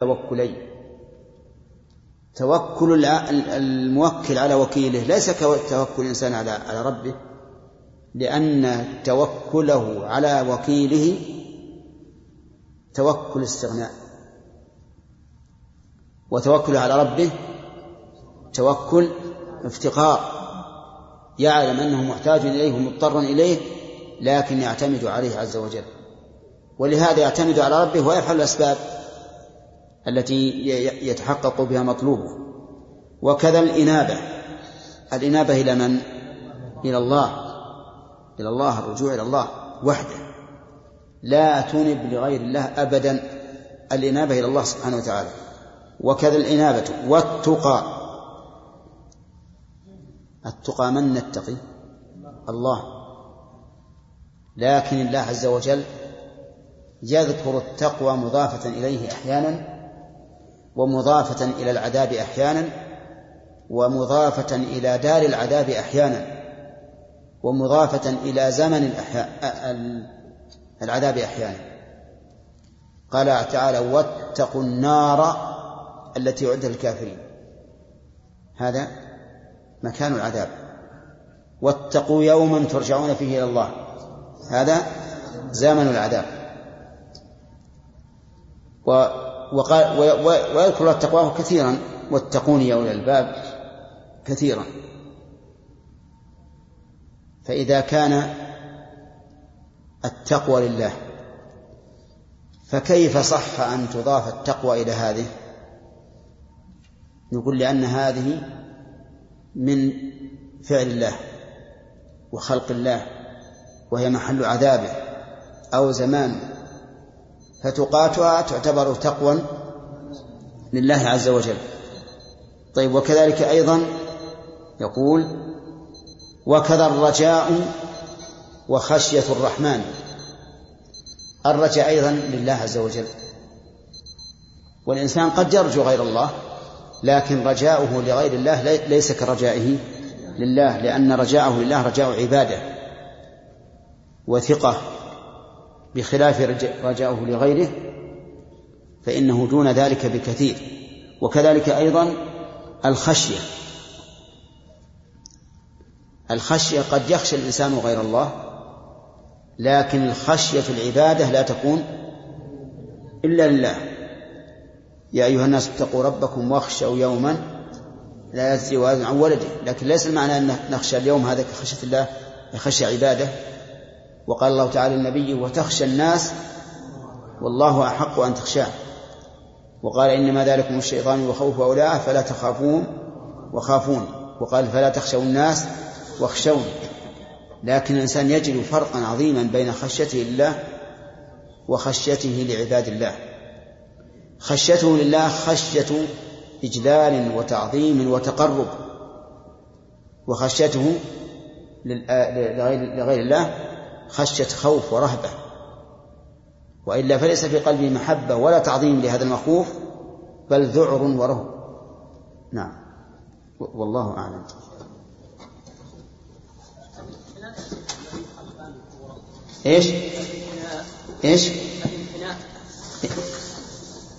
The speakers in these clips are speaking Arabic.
توكلين. توكل الموكل على وكيله ليس كتوكل الإنسان على على ربه لأن توكله على وكيله توكل استغناء. وتوكله على ربه توكل افتقار. يعلم أنه محتاج إليه ومضطر إليه لكن يعتمد عليه عز وجل. ولهذا يعتمد على ربه ويفعل الأسباب. التي يتحقق بها مطلوبه. وكذا الإنابة. الإنابة إلى من؟ إلى الله. إلى الله الرجوع إلى الله وحده. لا تنب لغير الله أبدا. الإنابة إلى الله سبحانه وتعالى. وكذا الإنابة. والتقى. التقى من نتقي؟ الله. لكن الله عز وجل يذكر التقوى مضافة إليه أحيانا. ومضافة إلى العذاب أحيانا ومضافة إلى دار العذاب أحيانا ومضافة إلى زمن العذاب أحيانا. قال تعالى واتقوا النار التي أعدت للكافرين. هذا مكان العذاب. واتقوا يوما ترجعون فيه إلى الله. هذا زمن العذاب. و وقال ويذكر التقوى كثيرا واتقوني يا أولي الباب كثيرا. فإذا كان التقوى لله فكيف صح أن تضاف التقوى إلى هذه؟ نقول لأن هذه من فعل الله وخلق الله وهي محل عذابه أو زمان. فتقاتها تعتبر تقوى لله عز وجل. طيب وكذلك أيضا يقول وكذا الرجاء وخشية الرحمن. الرجاء أيضا لله عز وجل. والإنسان قد يرجو غير الله لكن رجاؤه لغير الله ليس كرجائه لله لأن رجاءه لله رجاء عبادة وثقة. بخلاف رجاؤه لغيره فإنه دون ذلك بكثير. وكذلك أيضا الخشية. الخشية قد يخشى الإنسان غير الله لكن الخشية في العبادة لا تكون إلا لله. يا أيها الناس اتقوا ربكم واخشوا يوما لا يجزي والد عن ولده. لكن ليس المعنى أن نخشى اليوم هذا كخشية الله خشية عبادة. وقال الله تعالى للنبي وتخشى الناس والله أحق أن تخشاه. وقال إنما ذلكم الشيطان وخوف أولئه فلا تخافون وخافون. وقال فلا تخشوا الناس واخشون. لكن الإنسان يجد فرقا عظيما بين خشيته لله وخشيته لعباد الله. خشيته لله خشية إجلال وتعظيم وتقرب. وخشيته لغير الله خشية خوف ورهبة. وإلا فليس في قلبه محبة ولا تعظيم لهذا المخوف بل ذعر ورهب. نعم. والله أعلم. إيش؟ إيش؟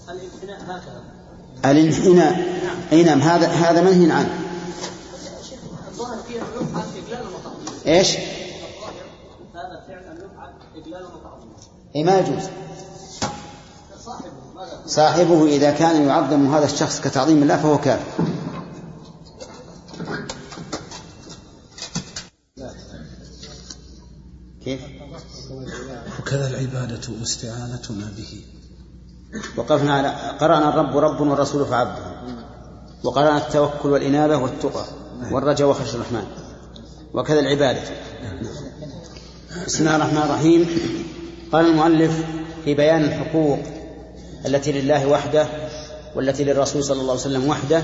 الانحناء. هكذا الانحناء أي نعم هذا هذا منهي عنه إيش؟ هذا فعلا يفعل اجلالا وتعظيما اي ما يجوز. صاحبه إذا كان يعظم هذا الشخص كتعظيم الله فهو كافر. كيف؟ وكذا العبادة واستعانتنا به. وقفنا على قرأنا الرب رب والرسول فعبده. وقرأنا التوكل والإنابة والتقى والرجاء وخشية الرحمن. وكذا العبادة. بسم الله الرحمن الرحيم. قال المؤلف في بيان الحقوق التي لله وحده والتي للرسول صلى الله عليه وسلم وحده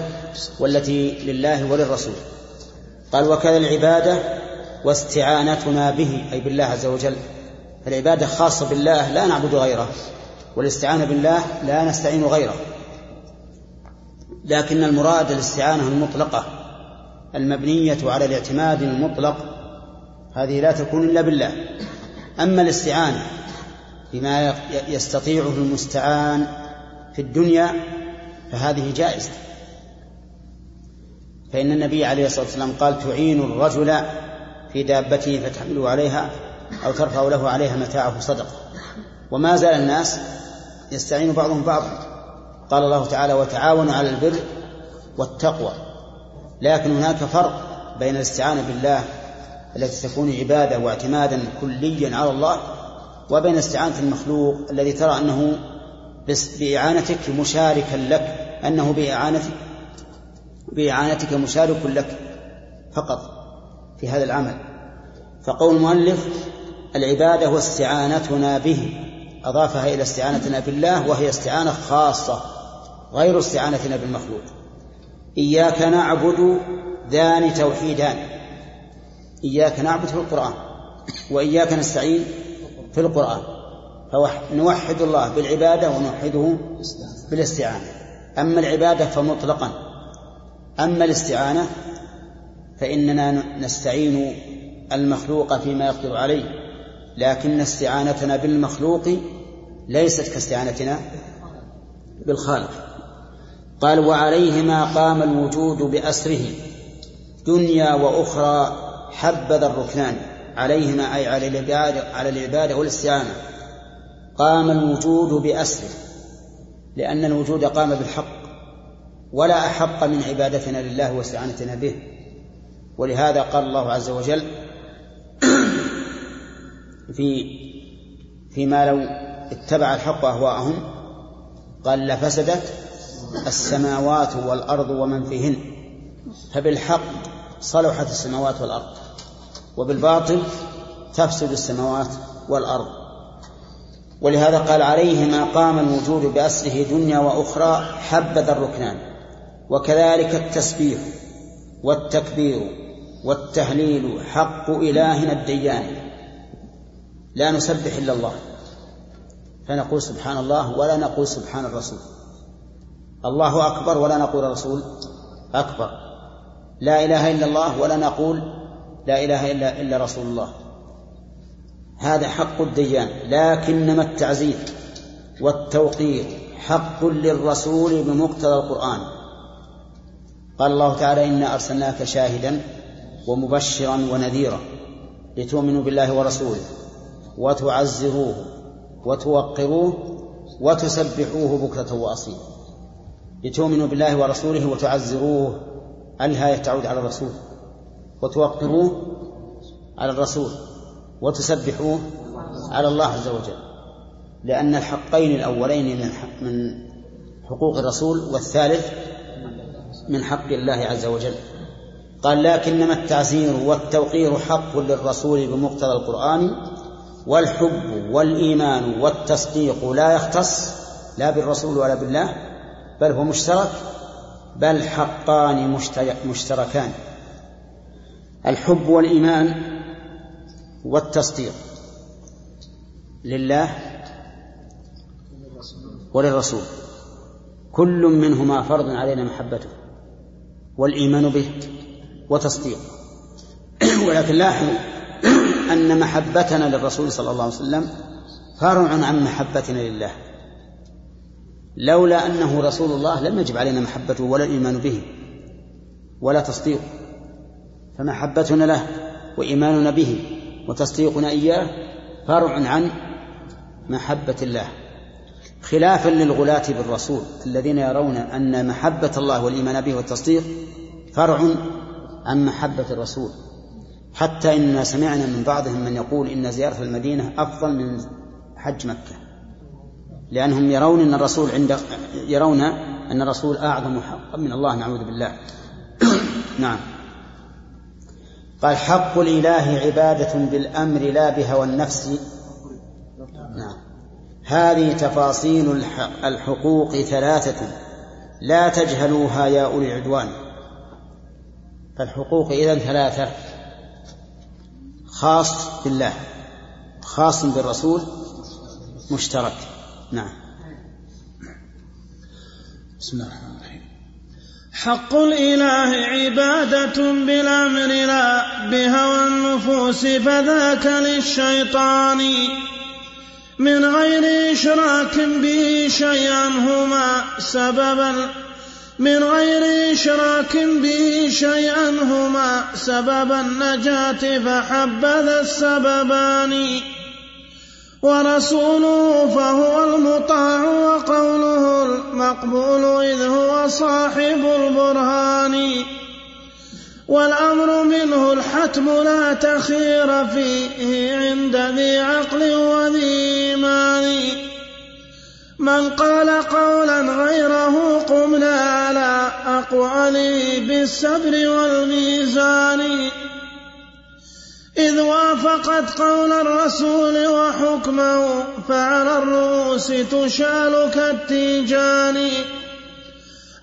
والتي لله وللرسول. قال وكذا العبادة واستعانتنا به أي بالله عز وجل. العبادة خاصة بالله لا نعبد غيره والاستعانة بالله لا نستعين غيره. لكن المراد الاستعانة المطلقة المبنية على الاعتماد المطلق هذه لا تكون إلا بالله. أما الاستعانة بما يستطيعه المستعان في الدنيا فهذه جائزة. فإن النبي عليه الصلاة والسلام قال تعين الرجل في دابته فتحمله عليها أو ترفع له عليها متاعه صدقة. وما زال الناس يستعين بعضهم بعضا. قال الله تعالى وتعاونوا على البر والتقوى. لكن هناك فرق بين الاستعانة بالله التي تكون عبادة واعتمادا كليا على الله وبين استعانة المخلوق الذي ترى أنه بإعانتك مشاركا لك أنه بإعانتك بإعانتك مشارك لك فقط في هذا العمل. فقول المؤلف العبادة واستعانتنا به أضافها إلى استعانتنا بالله وهي استعانة خاصة غير استعانتنا بالمخلوق. إياك نعبد ذان توحيدان. إياك نعبد في القرآن وإياك نستعين في القرآن. فنوحد الله بالعبادة ونوحده بالاستعانة. أما العبادة فمطلقا. أما الاستعانة فإننا نستعين المخلوق فيما يقدر عليه. لكن استعانتنا بالمخلوق ليست كاستعانتنا بالخالق. قال وعليهما قام الوجود بأسره دنيا وأخرى حبذا الركنان عليهما أي على العبادة على العبادة والاستعانة قام الوجود بأسره لأن الوجود قام بالحق ولا أحق من عبادتنا لله واستعانتنا به. ولهذا قال الله عز وجل في فيما لو اتبع الحق أهواءهم قال لفسدت السماوات والأرض ومن فيهن. فبالحق صلحت السماوات والأرض وبالباطل تفسد السماوات والأرض. ولهذا قال عليهما قام الوجود بأسره دنيا وأخرى حبذا الركنان. وكذلك التسبيح والتكبير والتهليل حق إلهنا الديان. لا نسبح إلا الله. فنقول سبحان الله ولا نقول سبحان الرسول. الله أكبر ولا نقول الرسول أكبر. لا إله إلا الله ولا نقول لا إله إلا إلا رسول الله. هذا حق الديان لكنما التعزير والتوقير حق للرسول بمقتضى القرآن. قال الله تعالى إنا أرسلناك شاهدا ومبشرا ونذيرا لتؤمنوا بالله ورسوله وتعزروه وتوقروه وتسبحوه بكرة وأصيلا لتؤمنوا بالله ورسوله وتعزروه الها تعود على الرسول. وتوقروه على الرسول. وتسبحوه على الله عز وجل. لأن الحقين الأولين من من حقوق الرسول والثالث من حق الله عز وجل. قال لكنما التعزير والتوقير حق للرسول بمقتضى القرآن والحب والإيمان والتصديق لا يختص لا بالرسول ولا بالله بل هو مشترك بل حقان مشتركان. الحب والإيمان والتصديق لله وللرسول. كل منهما فرض علينا محبته والإيمان به وتصديقه ولكن لاحظوا أن محبتنا للرسول صلى الله عليه وسلم فرع عن محبتنا لله. لولا أنه رسول الله لم يجب علينا محبته ولا الإيمان به ولا تصديقه فمحبتنا له وإيماننا به وتصديقنا إياه فرع عن محبة الله. خلافا للغلاة بالرسول الذين يرون أن محبة الله والإيمان به والتصديق فرع عن محبة الرسول. حتى إننا سمعنا من بعضهم من يقول إن زيارة المدينة أفضل من حج مكة. لأنهم يرون أن الرسول عند يرون أن الرسول أعظم حقا من الله نعوذ بالله. نعم. قال حق الإله عبادة بالأمر لا بهوى النفس نعم. هذه تفاصيل الحقوق ثلاثة. لا تجهلوها يا أولي العدوان. فالحقوق إذا ثلاثة. خاص بالله خاص بالرسول مشترك. نعم. بسم الله الرحمن الرحيم. حق الإله عبادة بالأمر لا بهوى النفوس فذاك للشيطان. من غير إشراك به شيئا هما سببا. من غير إشراك به شيئا هما سبب النجاة فحبذا السببان. ورسوله فهو المطاع وقوله المقبول إذ هو صاحب البرهان. والأمر منه الحتم لا تخير فيه عند ذي عقل وذي إيمان. من قال قولا غيره قمنا على أقواله بالصبر والميزان. إذ وافقت قول الرسول وحكمه فعلى الرؤوس تشال كالتيجان.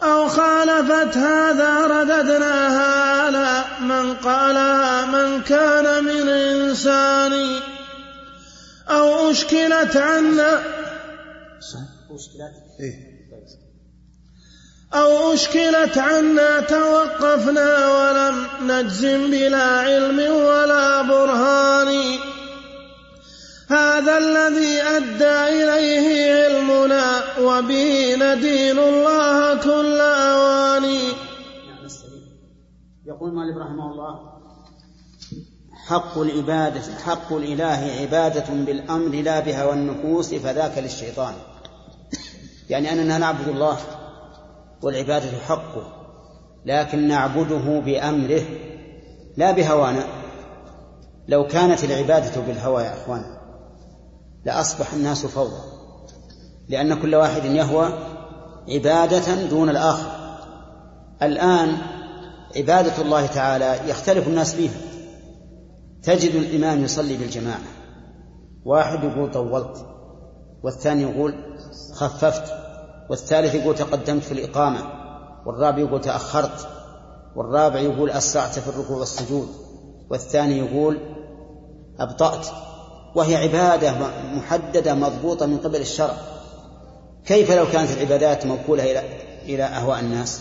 أو خالفت هذا رددناها على من قالها من كان من إنسان أو أشكلت عنا إيه؟ أو أشكلت عنا توقفنا ولم نجزم بلا علم ولا برهان. هذا الذي أدى إليه علمنا وبه ندين الله كل أوان يقول مالك رحمه الله حق العبادة حق الإله عبادة بالأمر لا بهوى النفوس فذاك للشيطان. يعني أننا نعبد الله والعبادة حقه لكن نعبده بأمره لا بهوانا لو كانت العبادة بالهوى يا أخوان لأصبح الناس فوضى لأن كل واحد يهوى عبادة دون الآخر. الآن عبادة الله تعالى يختلف الناس فيها. تجد الإمام يصلي بالجماعة واحد يقول طولت والثاني يقول خففت. والثالث يقول تقدمت في الإقامة والرابع يقول تأخرت والرابع يقول أسرعت في الركوع والسجود والثاني يقول أبطأت. وهي عبادة محددة مضبوطة من قبل الشرع. كيف لو كانت العبادات موكولة إلى إلى أهواء الناس؟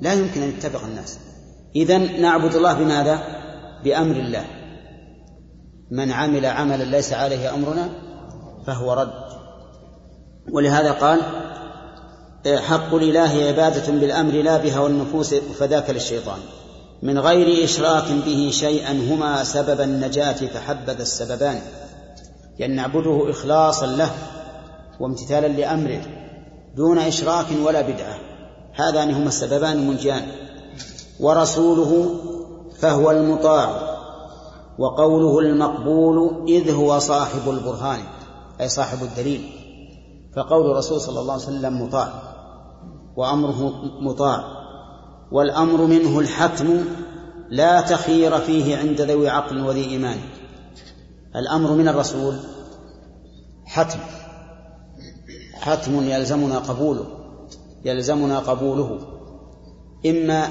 لا يمكن أن يتفق الناس. إذا نعبد الله بماذا؟ بأمر الله. من عمل عملا ليس عليه أمرنا فهو رد. ولهذا قال حق الإله عبادة بالأمر لا بها والنفوس فذاك للشيطان. من غير إشراك به شيئا هما سبب النجاة فحبذ السببان. لأن نعبده إخلاصا له وامتثالا لأمره دون إشراك ولا بدعة. هذان هما السببان المنجيان ورسوله فهو المطاع وقوله المقبول إذ هو صاحب البرهان أي صاحب الدليل. فقول الرسول صلى الله عليه وسلم مطاع وأمره مطاع والأمر منه الحتم لا تخير فيه عند ذوي عقل وذي إيمان. الأمر من الرسول حتم حتم يلزمنا قبوله يلزمنا قبوله. إما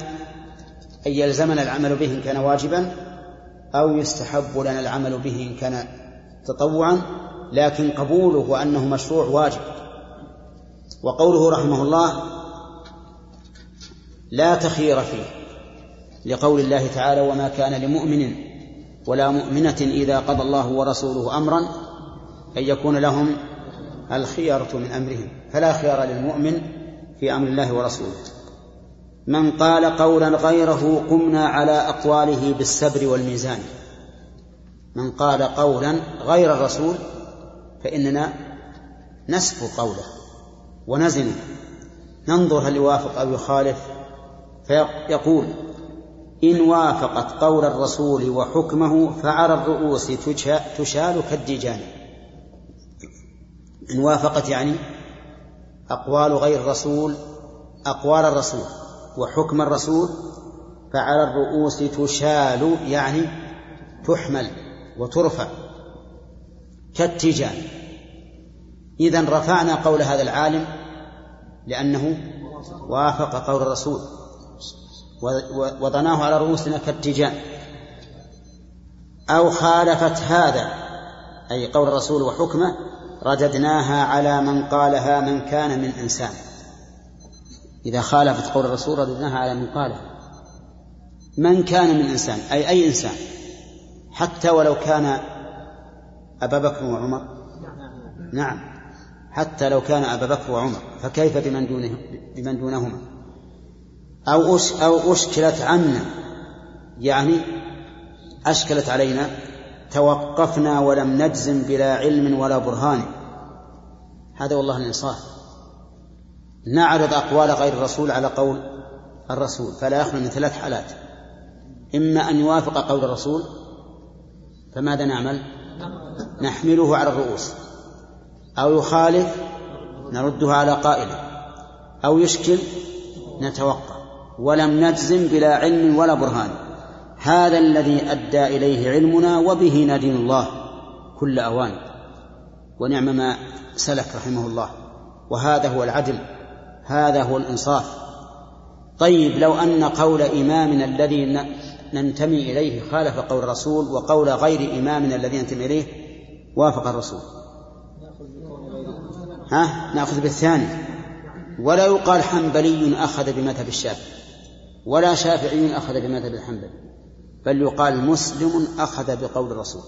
أن يلزمنا العمل به إن كان واجبا أو يستحب لنا العمل به إن كان تطوعا لكن قبوله وأنه مشروع واجب. وقوله رحمه الله لا تخير فيه لقول الله تعالى وما كان لمؤمن ولا مؤمنة إذا قضى الله ورسوله أمرا أن يكون لهم الخيرة من أمرهم. فلا خيار للمؤمن في أمر الله ورسوله. من قال قولا غيره قمنا على أقواله بالسبر والميزان. من قال قولا غير الرسول فإننا نسفو قوله ونزن ننظر هل يوافق أو يخالف فيقول إن وافقت قول الرسول وحكمه فعلى الرؤوس تشال كالديجان. إن وافقت يعني أقوال غير الرسول أقوال الرسول وحكم الرسول فعلى الرؤوس تشال يعني تحمل وترفع. كالتيجان إذا رفعنا قول هذا العالم لأنه وافق قول الرسول. وضناه على رؤوسنا كالتيجان أو خالفت هذا أي قول الرسول وحكمه رددناها على من قالها من كان من إنسان. إذا خالفت قول الرسول رددناها على من قالها. من كان من إنسان أي أي إنسان حتى ولو كان أبا بكر وعمر؟ نعم. حتى لو كان أبا بكر وعمر فكيف بمن دونه بمن دونهما؟ أو أش أو أشكلت عنا يعني أشكلت علينا توقفنا ولم نجزم بلا علم ولا برهان. هذا والله الإنصاف. نعرض أقوال غير الرسول على قول الرسول فلا يخلو من ثلاث حالات إما أن يوافق قول الرسول فماذا نعمل؟ نحمله على الرؤوس. أو يخالف نردها على قائله. أو يشكل نتوقع. ولم نجزم بلا علم ولا برهان. هذا الذي أدى إليه علمنا وبه ندين الله كل أوان. ونعم ما سلك رحمه الله. وهذا هو العدل. هذا هو الإنصاف. طيب لو أن قول إمامنا الذي ننتمي إليه خالف قول الرسول وقول غير إمامنا الذي ننتمي إليه وافق الرسول. ها؟ نأخذ بالثاني. ولا يقال حنبلي أخذ بمذهب الشافعي ولا شافعي أخذ بمذهب الحنبلي بل يقال مسلم أخذ بقول الرسول.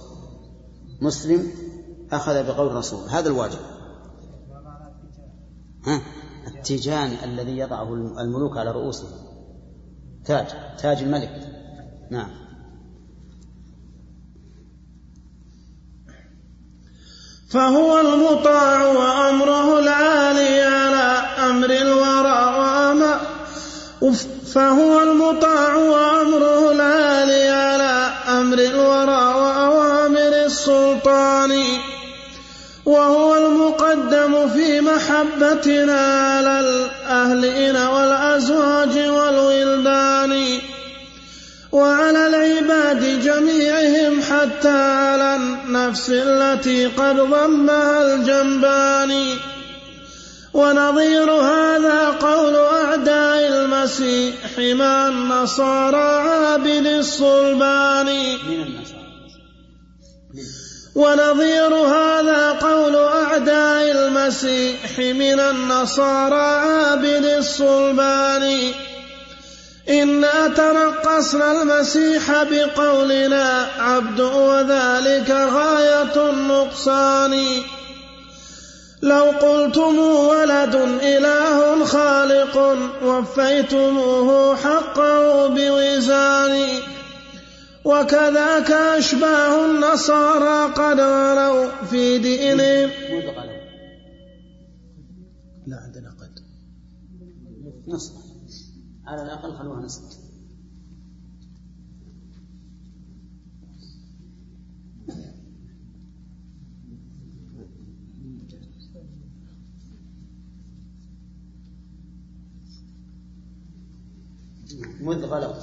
مسلم أخذ بقول الرسول. هذا الواجب. ها؟ التيجان الذي يضعه الملوك على رؤوسهم. تاج تاج الملك. نعم. فهو المطاع وأمره العالي على أمر الورى وأمر. فهو المطاع وأمره العالي على أمر الورى وأوامر السلطان. وهو المقدم في محبتنا على الأهلين والأزواج والولدان. وعلى العباد جميعهم حتى على النفس التي قد ضمها الجنبان. ونظير هذا قول أعداء المسيح مع النصارى عابد الصلبان. ونظير هذا قول أعداء المسيح من النصارى عابد الصلبان. إنا ترقصنا المسيح بقولنا عبد وذلك غاية النقصان لو قلتم ولد إله خالق وفيتموه حقه بوزان وكذاك أشباه النصارى قد غلوا في دينهم لا عندنا قد. نص على الأقل خلوها نص مذ غلوا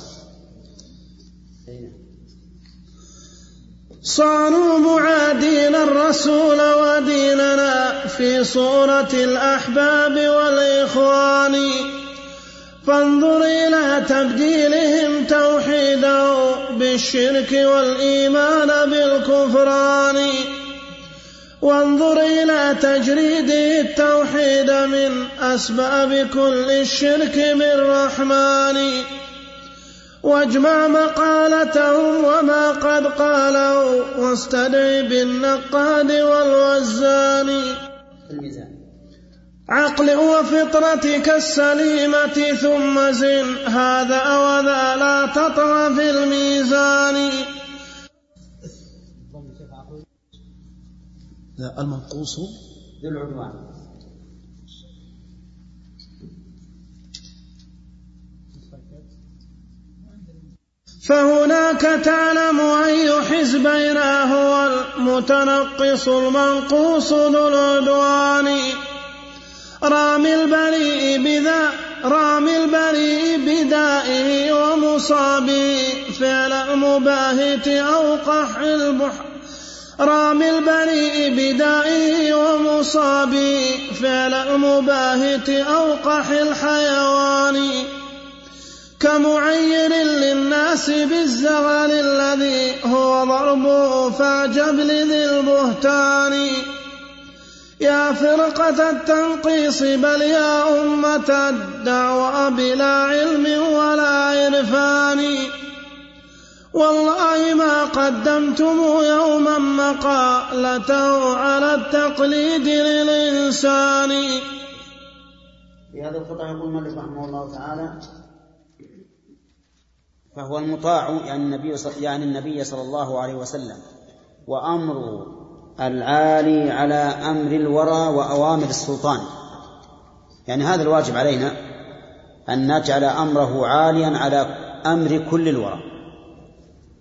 صاروا معادين الرسول وديننا في صورة الأحباب والإخوان. فانظر إلى تبديلهم توحيده بالشرك والإيمان بالكفران. وانظر إلى تجريده التوحيد من أسباب كل الشرك بالرحمن. واجمع مقالتهم وما قد قالوا واستدعي بالنقاد والوزان. الميزان عقل وفطرتك السليمة ثم زن. هذا وذا لا تطغى في الميزان. لا المنقوص ذو العدوان فهناك تعلم أي حزبين هو المتنقص المنقوص ذو العدوان. رامي البريء بذا رامي البريء بدائه ومصابه فعل مباهت أو قح البحر رامي البريء بدائه ومصابه فعل مباهت أو قح الحيوان. كمعير للناس بالزغل الذي هو ضربه فاعجب لذي البهتان. يا فرقة التنقيص بل يا أمة الدعوة بلا علم ولا عرفان. والله ما قدمتم يوما مقالته على التقليد للإنسان. في هذه القطعة يقول المؤلف رحمه الله تعالى فهو المطاع يعني النبي يعني النبي صلى الله عليه وسلم وأمره العالي على أمر الورى وأوامر السلطان. يعني هذا الواجب علينا أن نجعل أمره عاليا على أمر كل الورى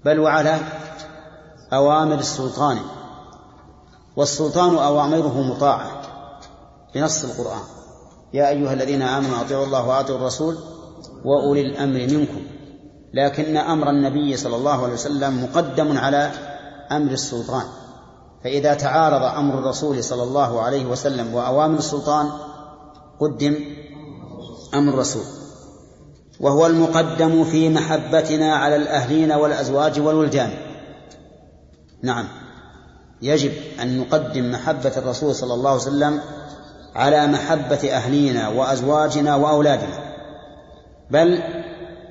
بل وعلى أوامر السلطان. والسلطان أوامره مطاعة بنص القرآن. يا أيها الذين آمنوا أطيعوا الله وأطيعوا الرسول وأولي الأمر منكم. لكن أمر النبي صلى الله عليه وسلم مقدم على أمر السلطان. فإذا تعارض أمر الرسول صلى الله عليه وسلم وأوامر السلطان قدم أمر الرسول. وهو المقدم في محبتنا على الأهلين والأزواج والولدان. نعم. يجب أن نقدم محبة الرسول صلى الله عليه وسلم على محبة أهلينا وأزواجنا وأولادنا. بل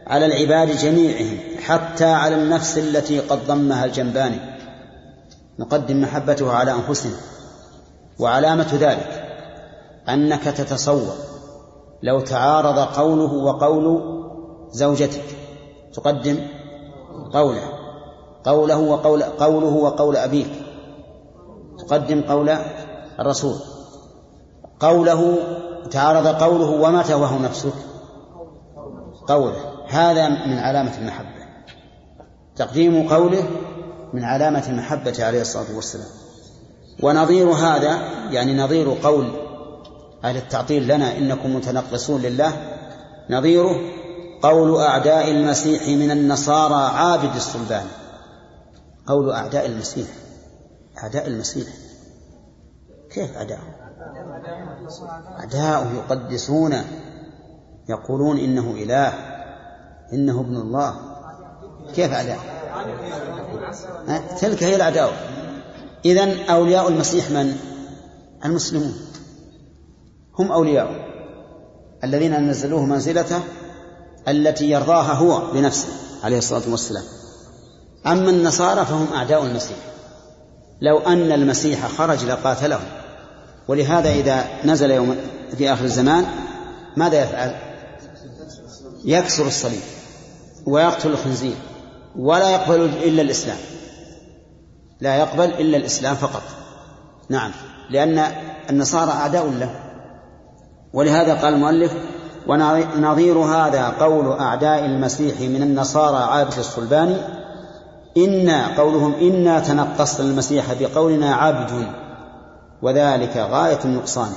على العباد جميعهم حتى على النفس التي قد ضمها الجنبان نقدم محبته على أنفسنا. وعلامة ذلك أنك تتصور لو تعارض قوله وقول زوجتك. تقدم قوله. قوله وقول قوله وقول أبيك. تقدم قول الرسول. قوله تعارض قوله وما تهوه نفسك قوله. هذا من علامة المحبة. تقديم قوله من علامة المحبة عليه الصلاة والسلام. ونظير هذا يعني نظير قول أهل التعطيل لنا إنكم متنقصون لله نظيره قول أعداء المسيح من النصارى عابد الصلبان قول أعداء المسيح. أعداء المسيح. كيف أعداء أعداءه يقدسونه يقولون إنه إله إنه ابن الله. كيف أعداء تلك هي الأعداء إذن أولياء المسيح من؟ المسلمون. هم أولياء. الذين نزلوه منزلته التي يرضاها هو بنفسه عليه الصلاة والسلام. أما النصارى فهم أعداء المسيح. لو أن المسيح خرج لقاتلهم. ولهذا إذا نزل يوم في آخر الزمان ماذا يفعل؟ يكسر الصليب ويقتل الخنزير. ولا يقبل إلا الإسلام. لا يقبل إلا الإسلام فقط. نعم. لأن النصارى أعداء له. ولهذا قال المؤلف ونظير هذا قول أعداء المسيح من النصارى عابد الصلباني إنا قولهم إنا تنقصنا المسيح بقولنا عبد وذلك غاية النقصان.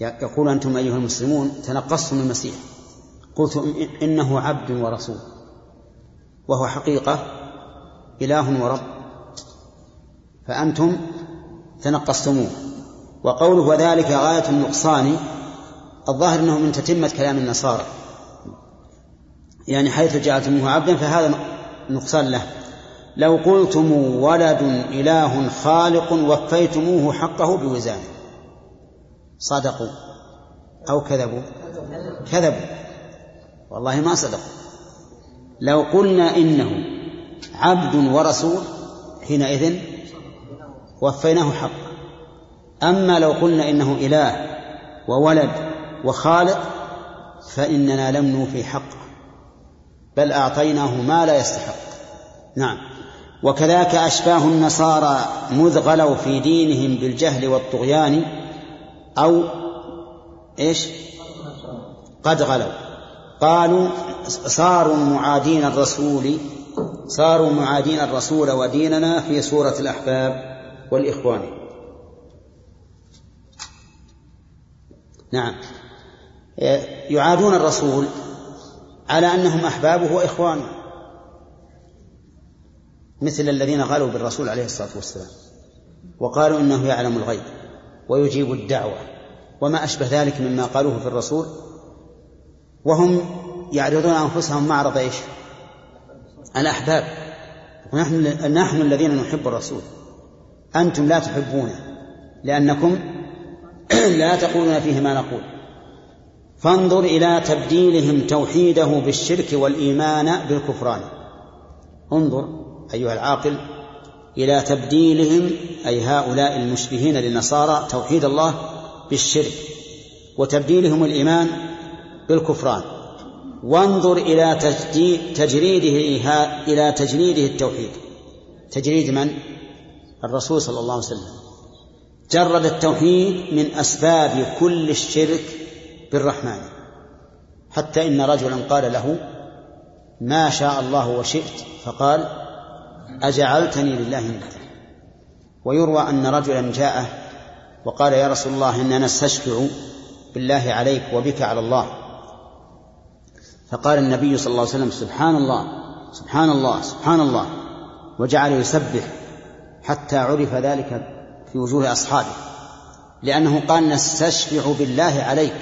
يقول أنتم أيها المسلمون تنقصتم المسيح. قلتم إنه عبد ورسول. وهو حقيقة إله ورب. فأنتم تنقصتموه. وقوله وذلك غاية النقصان الظاهر أنه من تتمة كلام النصارى. يعني حيث جعلتموه عبدا فهذا نقصان له. لو قلتم ولد إله خالق وفيتموه حقه بوزانه. صدقوا أو كذبوا؟ كذبوا. والله ما صدقوا. لو قلنا إنه عبد ورسول حينئذ وفيناه حقه أما لو قلنا إنه إله وولد وخالق فإننا لم نوفي حقه بل أعطيناه ما لا يستحق. نعم. وكذاك أشباه النصارى مذ غلوا في دينهم بالجهل والطغيان أو إيش؟ قد غلوا. قالوا صاروا معادين الرسول صاروا معادين الرسول وديننا في سورة الأحباب والإخوان. نعم. يعادون الرسول على أنهم أحبابه وإخوانه مثل الذين غالوا بالرسول عليه الصلاة والسلام وقالوا إنه يعلم الغيب ويجيب الدعوة وما أشبه ذلك مما قالوه في الرسول وهم يعرضون أنفسهم معرض إيش؟ الأحباب. ونحن نحن الذين نحب الرسول. أنتم لا تحبونه. لأنكم لا تقولون فيه ما نقول. فانظر إلى تبديلهم توحيده بالشرك والإيمان بالكفران. انظر أيها العاقل إلى تبديلهم أي هؤلاء المشبهين للنصارى توحيد الله بالشرك. وتبديلهم الإيمان بالكفران. وانظر إلى تجريده إلى تجريده التوحيد. تجريد من؟ الرسول صلى الله عليه وسلم. جرد التوحيد من أسباب كل الشرك بالرحمن. حتى إن رجلا قال له ما شاء الله وشئت فقال أجعلتني لله ندا ويروى أن رجلا جاءه وقال يا رسول الله إننا نستشفع بالله عليك وبك على الله. فقال النبي صلى الله عليه وسلم سبحان الله سبحان الله سبحان الله وجعل يسبح حتى عرف ذلك في وجوه أصحابه لأنه قال نستشفع بالله عليك.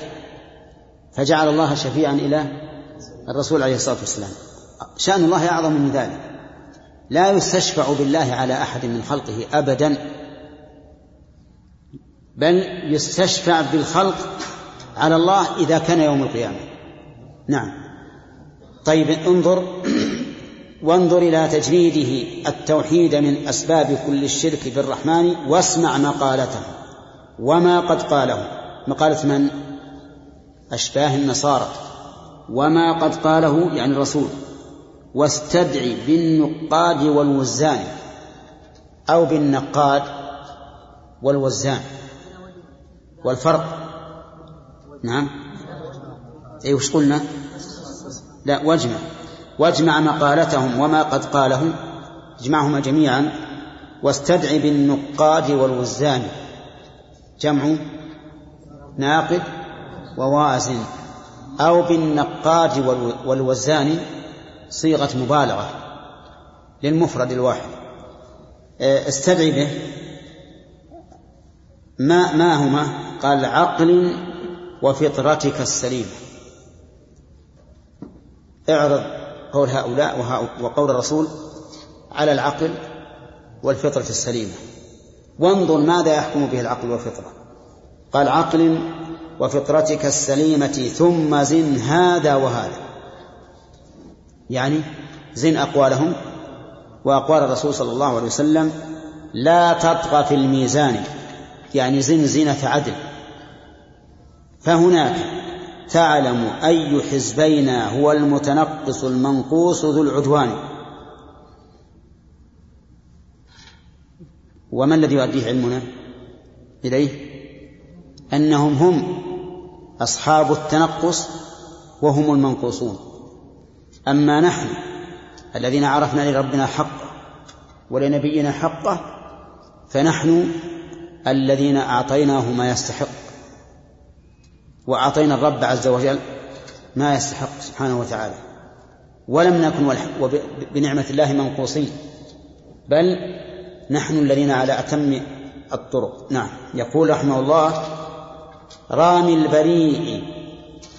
فجعل الله شفيعا إلى الرسول عليه الصلاة والسلام. شأن الله أعظم من ذلك. لا يستشفع بالله على أحد من خلقه أبدا بل يستشفع بالخلق على الله إذا كان يوم القيامة. نعم. طيب انظر وانظر إلى تجريده التوحيد من أسباب كل الشرك بالرحمن واسمع مقالته. وما قد قاله. مقالة من؟ أشباه النصارى. وما قد قاله يعني الرسول. واستدعي بالنقاد والوزان. أو بالنقاد والوزان. والفرق. نعم. أي وش قلنا؟ لا واجمع. واجمع مقالتهم وما قد قاله اجمعهما جميعا. واستدعي بالنقاد والوزان. جمع ناقد ووازن. أو بالنقاد والوزان صيغة مبالغة. للمفرد الواحد. استدعي به. ما ما هما؟ قال عقل وفطرتك السليمة. اعرض قول هؤلاء وقول الرسول على العقل والفطرة السليمة. وانظر ماذا يحكم به العقل والفطرة. قال عقل وفطرتك السليمة ثم زن هذا وهذا. يعني زن أقوالهم وأقوال الرسول صلى الله عليه وسلم لا تطغى في الميزان. يعني زن زينة عدل. فهناك تعلم أي حزبينا هو المتنقص المنقوص ذو العدوان. وما الذي يؤديه علمنا إليه؟ أنهم هم أصحاب التنقص وهم المنقوصون. أما نحن الذين عرفنا لربنا حقه ولنبينا حقه فنحن الذين أعطيناه ما يستحق. وأعطينا الرب عز وجل ما يستحق سبحانه وتعالى. ولم نكن بنعمة الله منقوصين بل نحن الذين على أتم الطرق. نعم. يقول رحمه الله رامي البريء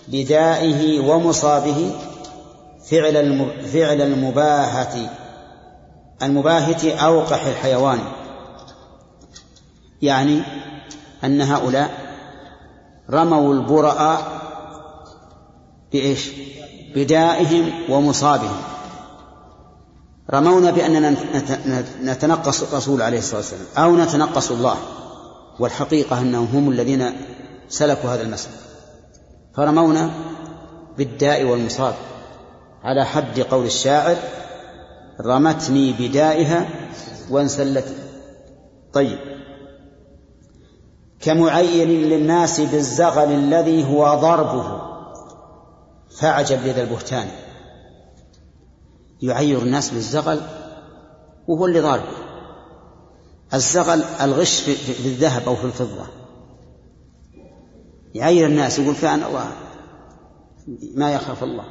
بدائه ومصابه فعل فعل المباهة المباهة أوقح الحيوان. يعني أن هؤلاء رموا البرأ بإيش؟ بدائهم ومصابهم. رمونا بأننا نتنقص الرسول عليه الصلاة والسلام أو نتنقص الله. والحقيقة أنهم هم الذين سلكوا هذا المسلك فرمونا بالداء والمصاب. على حد قول الشاعر رمتني بدائها وانسلت. طيب. كمعين للناس بالزغل الذي هو ضربه. فعجب لذا البهتان. يعير الناس بالزغل وهو اللي ضاربه. الزغل الغش في الذهب أو في الفضة. يعير الناس يقول كان الله ما يخاف الله.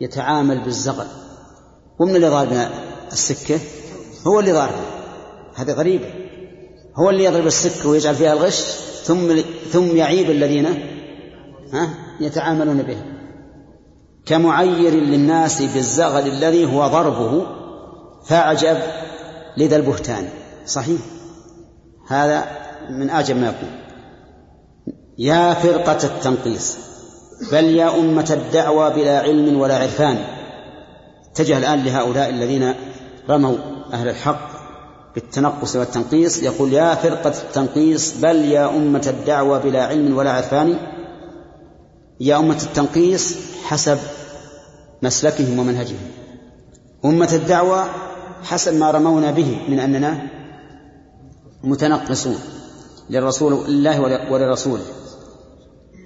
يتعامل بالزغل. ومن اللي ضاربنا السكة؟ هو اللي ضاربنا. هذه غريبة. هو اللي يضرب السكة ويجعل فيها الغش ثم ثم يعيب الذين ها يتعاملون به كمعير للناس بالزغل الذي هو ضربه فأعجب لذا البهتان. صحيح. هذا من أعجب ما يكون. يا فرقة التنقيص بل يا أمة الدعوى بلا علم ولا عرفان. اتجه الآن لهؤلاء الذين رموا أهل الحق. بالتنقص والتنقيص يقول يا فرقة التنقيص بل يا أمة الدعوى بلا علم ولا عرفان يا أمة التنقيص حسب مسلكهم ومنهجهم. أمة الدعوة حسب ما رمونا به من أننا متنقصون للرسول الله ولرسوله.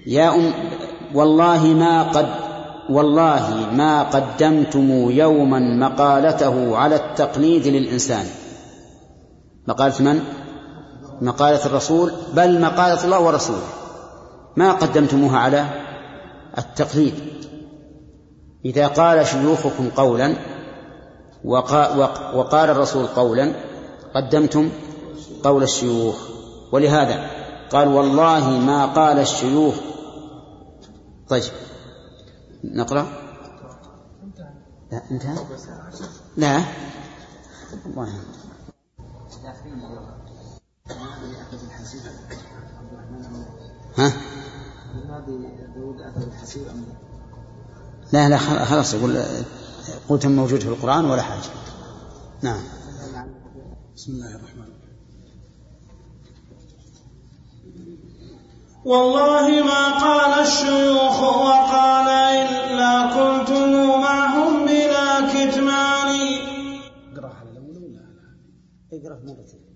يا أم والله ما قد والله ما قدمتم يوما مقالته على التقليد للإنسان. مقالة من؟ مقالة الرسول. بل مقالة الله ورسوله. ما قدمتموها على التقليد. إذا قال شيوخكم قولا وقال الرسول قولا قدمتم قول الشيوخ. ولهذا قال والله ما قال الشيوخ. طيب نقرأ؟ لا انتهى. لا. الله ها؟ لا لا خلاص يقول قلت موجود في القرآن ولا حاجة. نعم. بسم الله الرحمن الرحيم. والله ما قال الشيوخ وقال إلا كنتم معهم بلا كتمان. اقرأ مرتين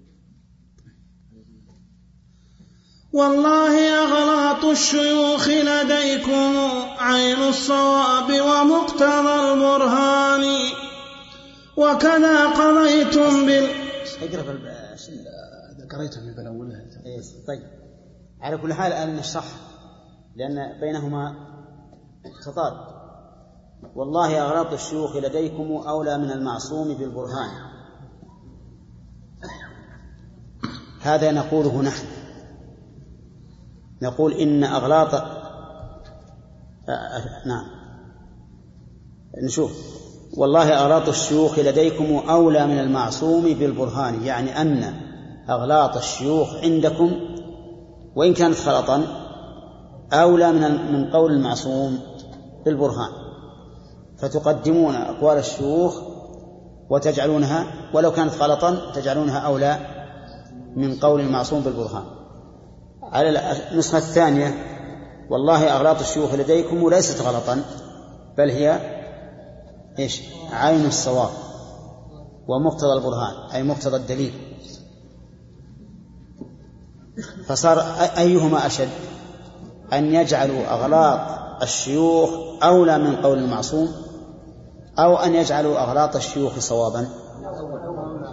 والله أغلاط الشيوخ لديكم عين الصواب ومقتضى البرهان. وكذا قضيتم بال أقرأ قريتها من الأول إيه، طيب. على كل حال الآن نشرح لأن بينهما تضاد. والله أغلاط الشيوخ لديكم أولى من المعصوم بالبرهان. هذا نقوله نحن. نقول إن أغلاط نعم. نشوف. والله أغلاط الشيوخ لديكم أولى من المعصوم بالبرهان يعني أن أغلاط الشيوخ عندكم وإن كانت خلطا أولى من من قول المعصوم بالبرهان. فتقدمون أقوال الشيوخ وتجعلونها ولو كانت غلطا تجعلونها أولى من قول المعصوم بالبرهان. على النسخة الثانية والله أغلاط الشيوخ لديكم ليست غلطا بل هي إيش؟ عين الصواب ومقتضى البرهان أي مقتضى الدليل. فصار أيهما أشد؟ أن يجعلوا أغلاط الشيوخ أولى من قول المعصوم أو أن يجعلوا أغلاط الشيوخ صوابا؟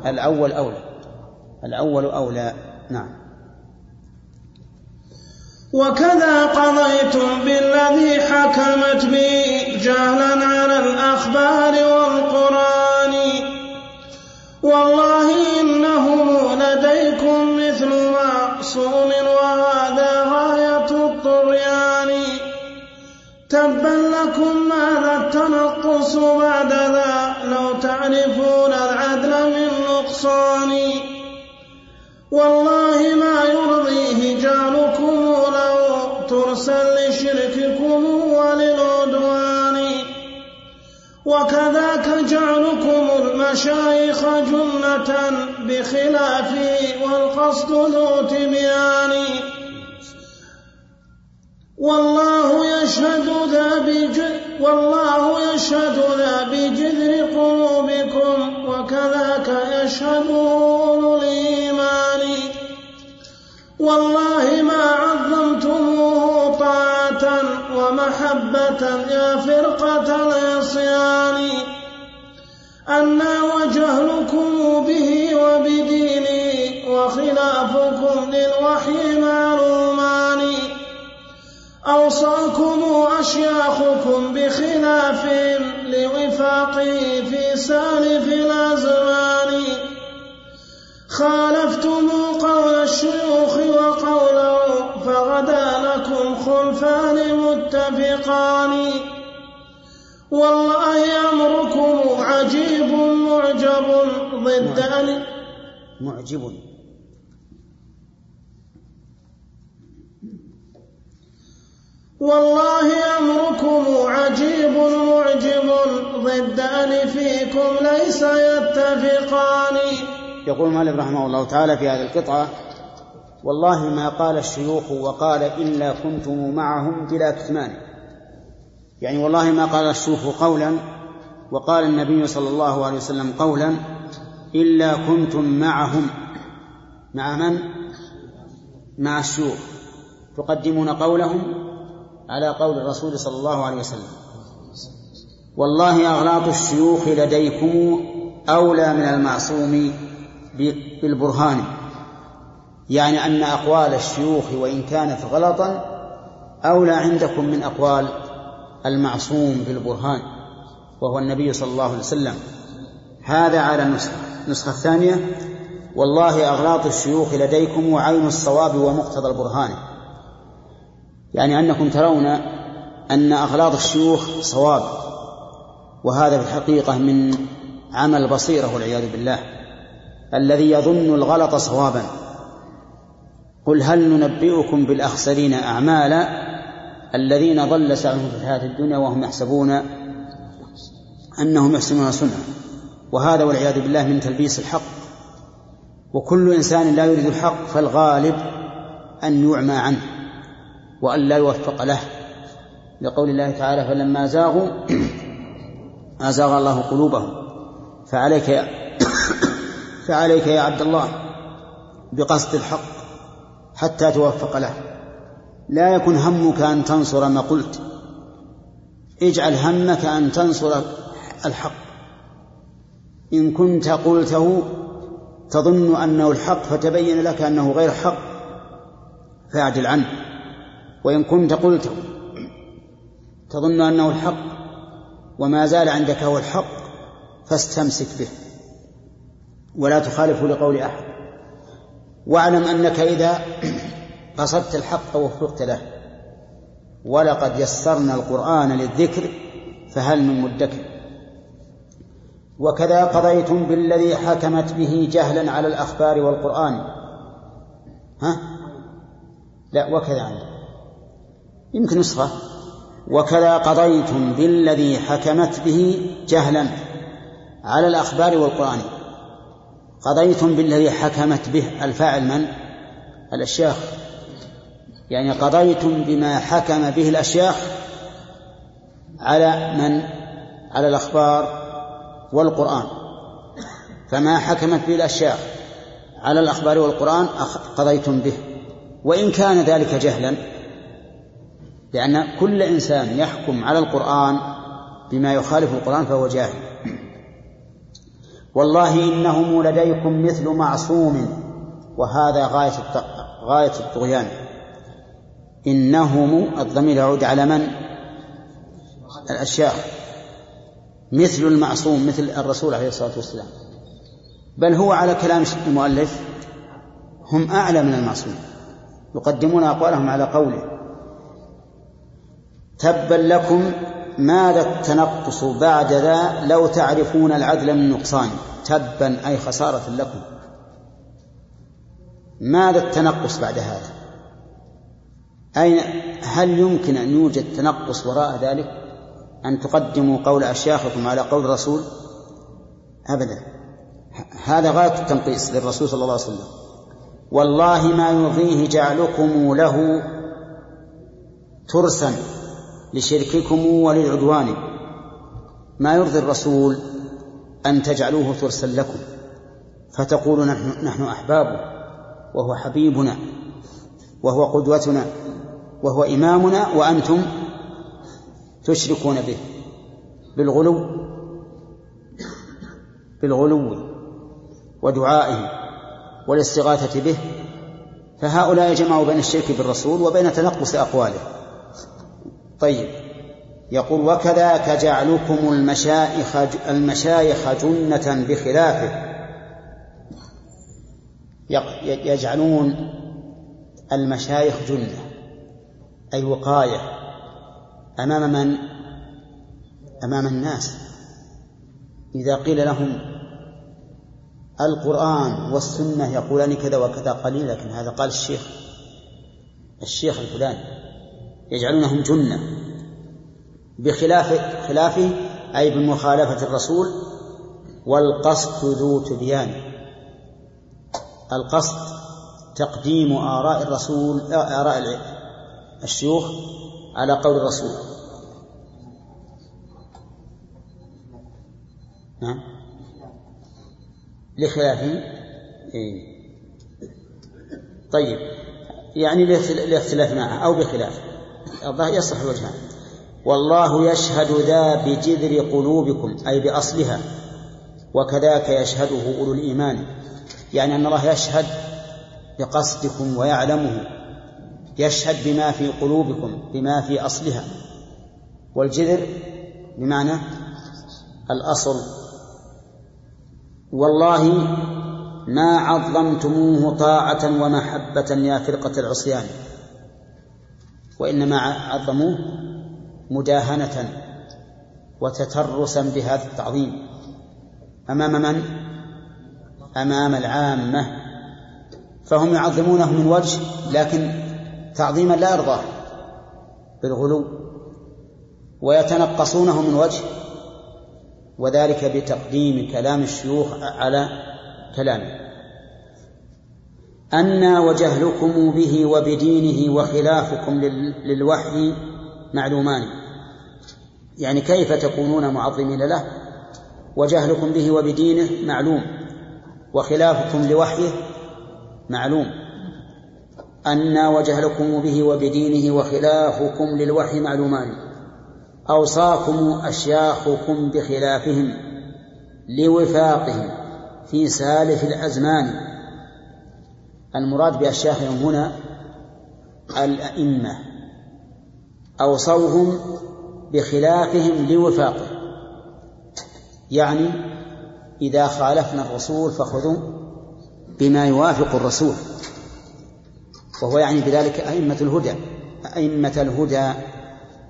الأول أولى. الأول أولى نعم. وكذا قضيتم بالذي حكمت به جهلا على الأخبار والقرآن. والله إنه لديكم مثل معصوم وهذا غاية الطغيان. تبا لكم ماذا التنقص بعد ذا؟ لو تعرفون العدل من نقصان. والله ما يرضيه جعلكم ترسل لشرككم وللعدوان. وكذاك جعلكم المشايخ جنة بخلافه والقصد ذو تبيان. والله يشهد ذا بجذر والله يشهد ذا بجذر قلوبكم وكذاك يشهد أولو الإيمان. والله ما عظمتموه طاعة ومحبة يا فرقة العصيان. أنا وجهلكم به وبدينه وخلافكم للوحي معلومان. أوصاكم أشياخكم بخلافهم لوفاقه في سالف الأزمان. خالفتم قول الشيوخ وقوله فغدا لكم خلفان متفقان. والله أمركم عجيب معجب ضد أن معجب. والله أمركم عجيب معجب ضد ألفيكم ليس يتفقان. يقول مالك رحمه الله تعالى في هذه القطعة والله ما قال الشيوخ وقال إلا كنتم معهم بلا كتمان. يعني والله ما قال الشيوخ قولا وقال النبي صلى الله عليه وسلم قولا إلا كنتم معهم. مع من؟ مع الشيوخ. تقدمون قولهم على قول الرسول صلى الله عليه وسلم. والله أغلاط الشيوخ لديكم أولى من المعصوم بالبرهان. يعني أن أقوال الشيوخ وإن كانت غلطا أولى عندكم من أقوال المعصوم بالبرهان وهو النبي صلى الله عليه وسلم. هذا على النسخة النسخة الثانية والله أغلاط الشيوخ لديكم وعين الصواب ومقتضى البرهان. يعني أنكم ترون أن أغلاط الشيوخ صواب وهذا في الحقيقة من عمل البصيرة والعياذ بالله. الذي يظن الغلط صوابا. قل هل ننبئكم بالأخسرين أعمالا الذين ضل سعيهم في الحياة الدنيا وهم يحسبون أنهم يحسنون صنعا. وهذا والعياذ بالله من تلبيس الحق. وكل إنسان لا يريد الحق فالغالب أن يعمى عنه وأن لا يوفق له. لقول الله تعالى فلما زاغوا أزاغ الله قلوبهم. فعليك فعليك يا عبد الله بقصد الحق حتى توفق له. لا يكن همك أن تنصر ما قلت. اجعل همك أن تنصر الحق. إن كنت قلته تظن أنه الحق فتبين لك أنه غير حق فاعدل عنه. وإن كنت قلته تظن أنه الحق وما زال عندك هو الحق فاستمسك به. ولا تخالفه لقول أحد. واعلم أنك إذا قصدت الحق وفقت له. ولقد يسرنا القرآن للذكر فهل من مدكر. وكذا قضيتم بالذي حكمت به جهلا على الأخبار والقرآن. ها؟ لا وكذا عندك يمكن نسخة. وكذا قضيتم بالذي حكمت به جهلا على الأخبار والقرآن. قضيتم بالذي حكمت به الفاعل من؟ الأشياخ يعني قضيتم بما حكم به الأشياخ على من؟ على الأخبار والقرآن فما حكمت به الأشياخ على الأخبار والقرآن قضيتم به وإن كان ذلك جهلا لأن كل إنسان يحكم على القرآن بما يخالف القرآن فهو جاهل والله إنهم لديكم مثل معصوم وهذا غاية غاية الطغيان. إنهم الضمير يعود على من؟ الأشياخ مثل المعصوم مثل الرسول عليه الصلاة والسلام. بل هو على كلام المؤلف هم أعلى من المعصوم. يقدمون أقوالهم على قوله تبا لكم ماذا التنقص بعد ذا لو تعرفون العدل من نقصان تبا أي خسارة لكم. ماذا التنقص بعد هذا. أين هل يمكن أن يوجد تنقص وراء ذلك؟ أن تقدموا قول أشياخكم على قول الرسول أبدا. هذا غاية التنقيص للرسول صلى الله عليه وسلم. والله ما يرضيه جعلكم له ترسا. لشرككم وللعدوان. ما يرضي الرسول أن تجعلوه ترسا لكم فتقولوا نحن, نحن أحبابه وهو حبيبنا وهو قدوتنا وهو إمامنا وأنتم تشركون به. بالغلو بالغلو ودعائه والاستغاثة به. فهؤلاء جمعوا بين الشرك بالرسول وبين تنقص أقواله. طيب. يقول وكذاك جعلكم المشايخ المشايخ جنة بخلافه. يجعلون المشايخ جنة أي وقاية أمام من؟ أمام الناس. إذا قيل لهم القرآن والسنة يقولان كذا وكذا قليل لكن هذا قال الشيخ الشيخ الفلاني. يجعلونهم جنة. بخلاف خلافه أي بمخالفة الرسول والقصد ذو تبيان. القصد تقديم آراء الرسول آراء الشيوخ على قول الرسول. نعم. لخلافه إيه. طيب. يعني لاختلاف معه أو بخلاف. الظاهر يصح الوجهان والله يشهد ذا بجذر قلوبكم أي بأصلها. وكذاك يشهده أولو الإيمان. يعني أن الله يشهد بقصدكم ويعلمه. يشهد بما في قلوبكم بما في أصلها. والجذر بمعنى الأصل. والله ما عظمتموه طاعة ومحبة يا فرقة العصيان. وإنما عظموه مداهنة وتترسا بهذا التعظيم. أمام من؟ أمام العامة. فهم يعظمونه من وجه لكن تعظيما لا يرضاه بالغلو ويتنقصونه من وجه وذلك بتقديم كلام الشيوخ على كلامه. أنا وجهلكم به وبدينه وخلافكم للوحي معلومان. يعني كيف تكونون معظمين له؟ وجهلكم به وبدينه معلوم وخلافكم لوحيه معلوم. أنا وجهلكم به وبدينه وخلافكم للوحي معلومان. أوصاكم أشياخكم بخلافهم لوفاقهم في سالف الأزمان. المراد بأشياخهم هنا الأئمة أوصوهم بخلافهم لوفاقه. يعني إذا خالفنا الرسول فخذوا بما يوافق الرسول. وهو يعني بذلك أئمة الهدى أئمة الهدى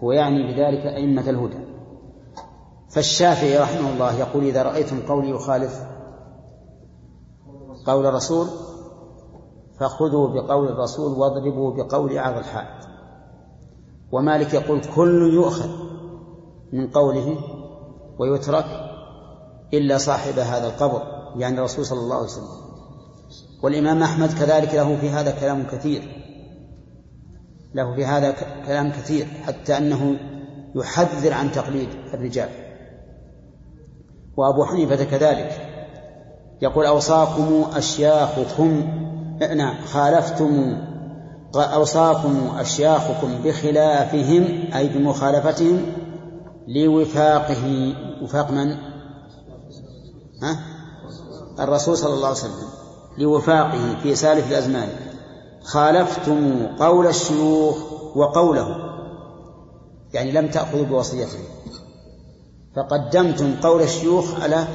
هو يعني بذلك أئمة الهدى. فالشافعي رحمه الله يقول إذا رأيتم قولي يخالف قول الرسول فخذوا بقول الرسول واضربوا بقول أعظ الحال ومالك يقول كل يؤخذ من قوله ويترك إلا صاحب هذا القبر يعني الرسول صلى الله عليه وسلم. والإمام أحمد كذلك له في هذا كلام كثير له في هذا كلام كثير حتى أنه يحذر عن تقليد الرجال. وأبو حنيفة كذلك يقول أوصاكم أشياخكم نعم خالفتم أوصاكم أشياخكم بخلافهم أي بمخالفتهم لوفاقه وفاق من؟ ها؟ الرسول صلى الله عليه وسلم لوفاقه في سالف الأزمان خالفتم قول الشيوخ وقوله يعني لم تأخذوا بوصيته فقدمتم قول الشيوخ على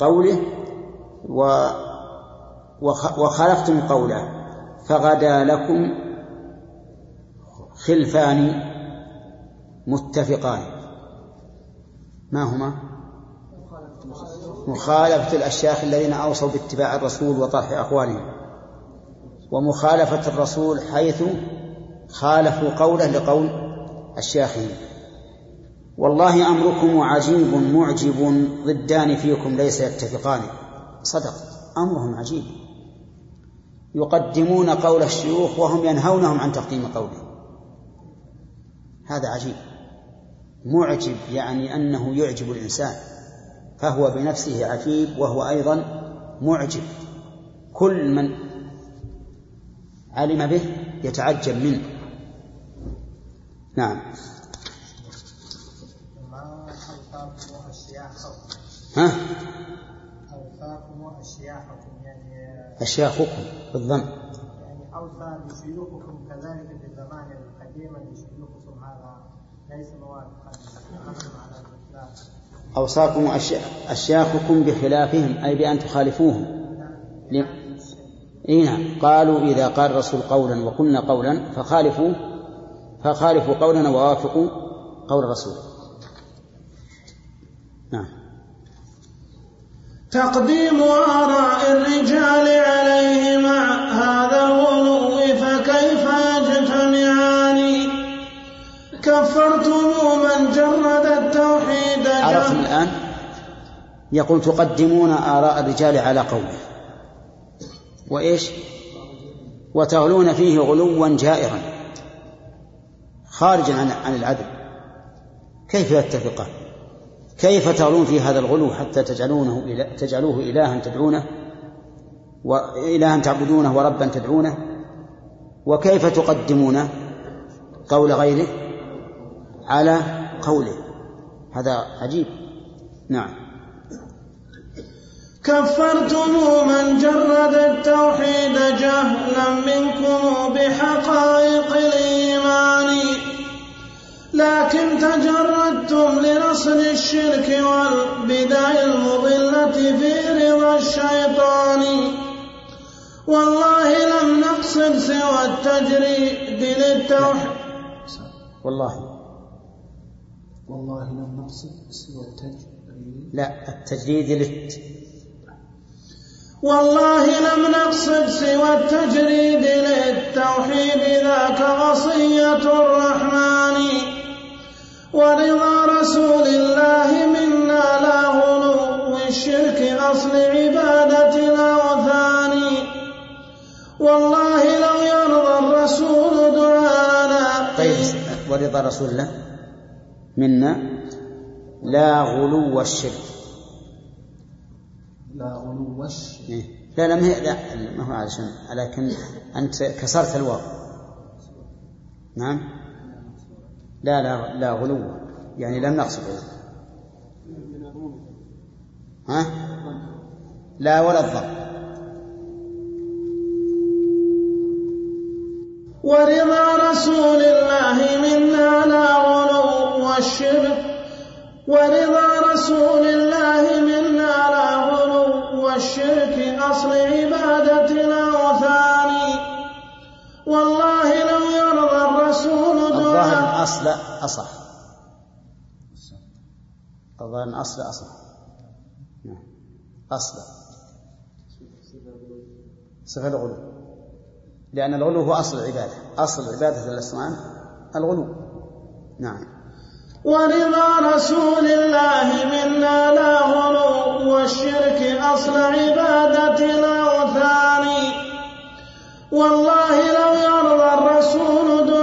قوله و وخالفتم قوله فغدا لكم خلفان متفقان. ما هما؟ مخالفة الأشياخ الذين أوصوا باتباع الرسول وطرح أقوالهم ومخالفة الرسول حيث خالفوا قوله لقول أشياخهم والله أمركم عجيب معجب ضدان فيكم ليس يتفقان. صدق أمرهم عجيب. يقدمون قول الشيوخ وهم ينهونهم عن تقديم قوله هذا عجيب. معجب يعني أنه يعجب الإنسان. فهو بنفسه عجيب وهو أيضا معجب. كل من علم به يتعجب منه. نعم. ها؟ أوصاكم وأشياخكم يعني أشياخكم بالضم يعني أوصى كذلك في الزمان القديم هذا ليس موافقا على أوصاكم أشياخكم بخلافهم أي بأن تخالفوهم. إيه نعم. قالوا إذا قال الرسول قولا وقلنا قولا فخالفوا فخالفوا قولنا ووافقوا قول الرسول. نعم. تقديم آراء الرجال عليه مع هذا الغلو فكيف يجتمعان كفرتم من جرد التوحيد عرفنا الآن؟ يقول تقدمون آراء الرجال على قوله. وإيش؟ وتغلون فيه غلوا جائرا. خارجا عن العدل. كيف يتفقان؟ كيف تغلون في هذا الغلو حتى تجعلونه تجعلوه إلها تدعونه وإلها تعبدونه وربا تدعونه؟ وكيف تقدمون قول غيره على قوله؟ هذا عجيب. نعم. كفرتم من جرد التوحيد جهلا منكم بحقائق الإيمان. لكن تجردتم لنصر الشرك والبدع المضلة في رضا الشيطان. والله لم نقصد سوى التجريد للتوحيد. والله. والله لم نقصد سوى التجريد لا التجريد للت. والله لم نقصد سوى التجريد للتوحيد. ذاك وصية الرحمن. ورضا رسول الله منا لا غلو الشرك أصل عبادة الأوثان والله لو يرضى الرسول دعانا. طيب ورضا رسول الله منا لا غلو الشرك. لا غلو الشرك. إيه. لا لا ما هي لا ما هو علشان لكن أنت كسرت الواو. نعم؟ لا لا لا غلو. يعني لم نقصد. ها؟ لا ولا الضم ورضا رسول الله منا لا غلو والشرك ورضا رسول الله منا لا غلو والشرك. أصل عبادة الأوثان والله الرسول الظاهر دعاء الأصل أصح. الظاهر الأصل أصح. نعم. أصل. صفة الغلو. لأن الغلو هو أصل العبادة. أصل عبادة الأصنام الغلو. نعم. ورضا رسول الله منا لا غلو والشرك أصل عبادة الأوثان والله لو يرضى الرسول دعانا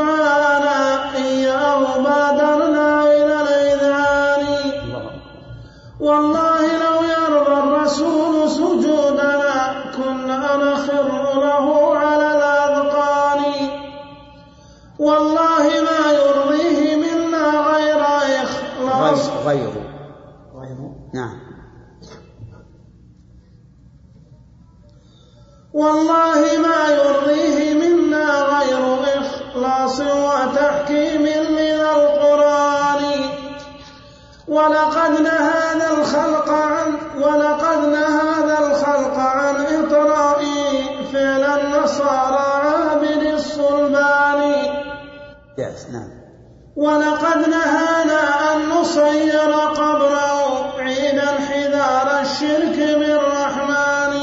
إخلاص غير غير نعم. والله ما يرضيه منا غير إخلاص وتحكيم من القرآن. ولقد نهانا الخلق عن ولقد نهانا الخلق عن إطراء فعل النصارى عابد الصلبان يأس نعم. ولقد نهانا أن نصير قبره عيدا حذار الشرك بالرحمن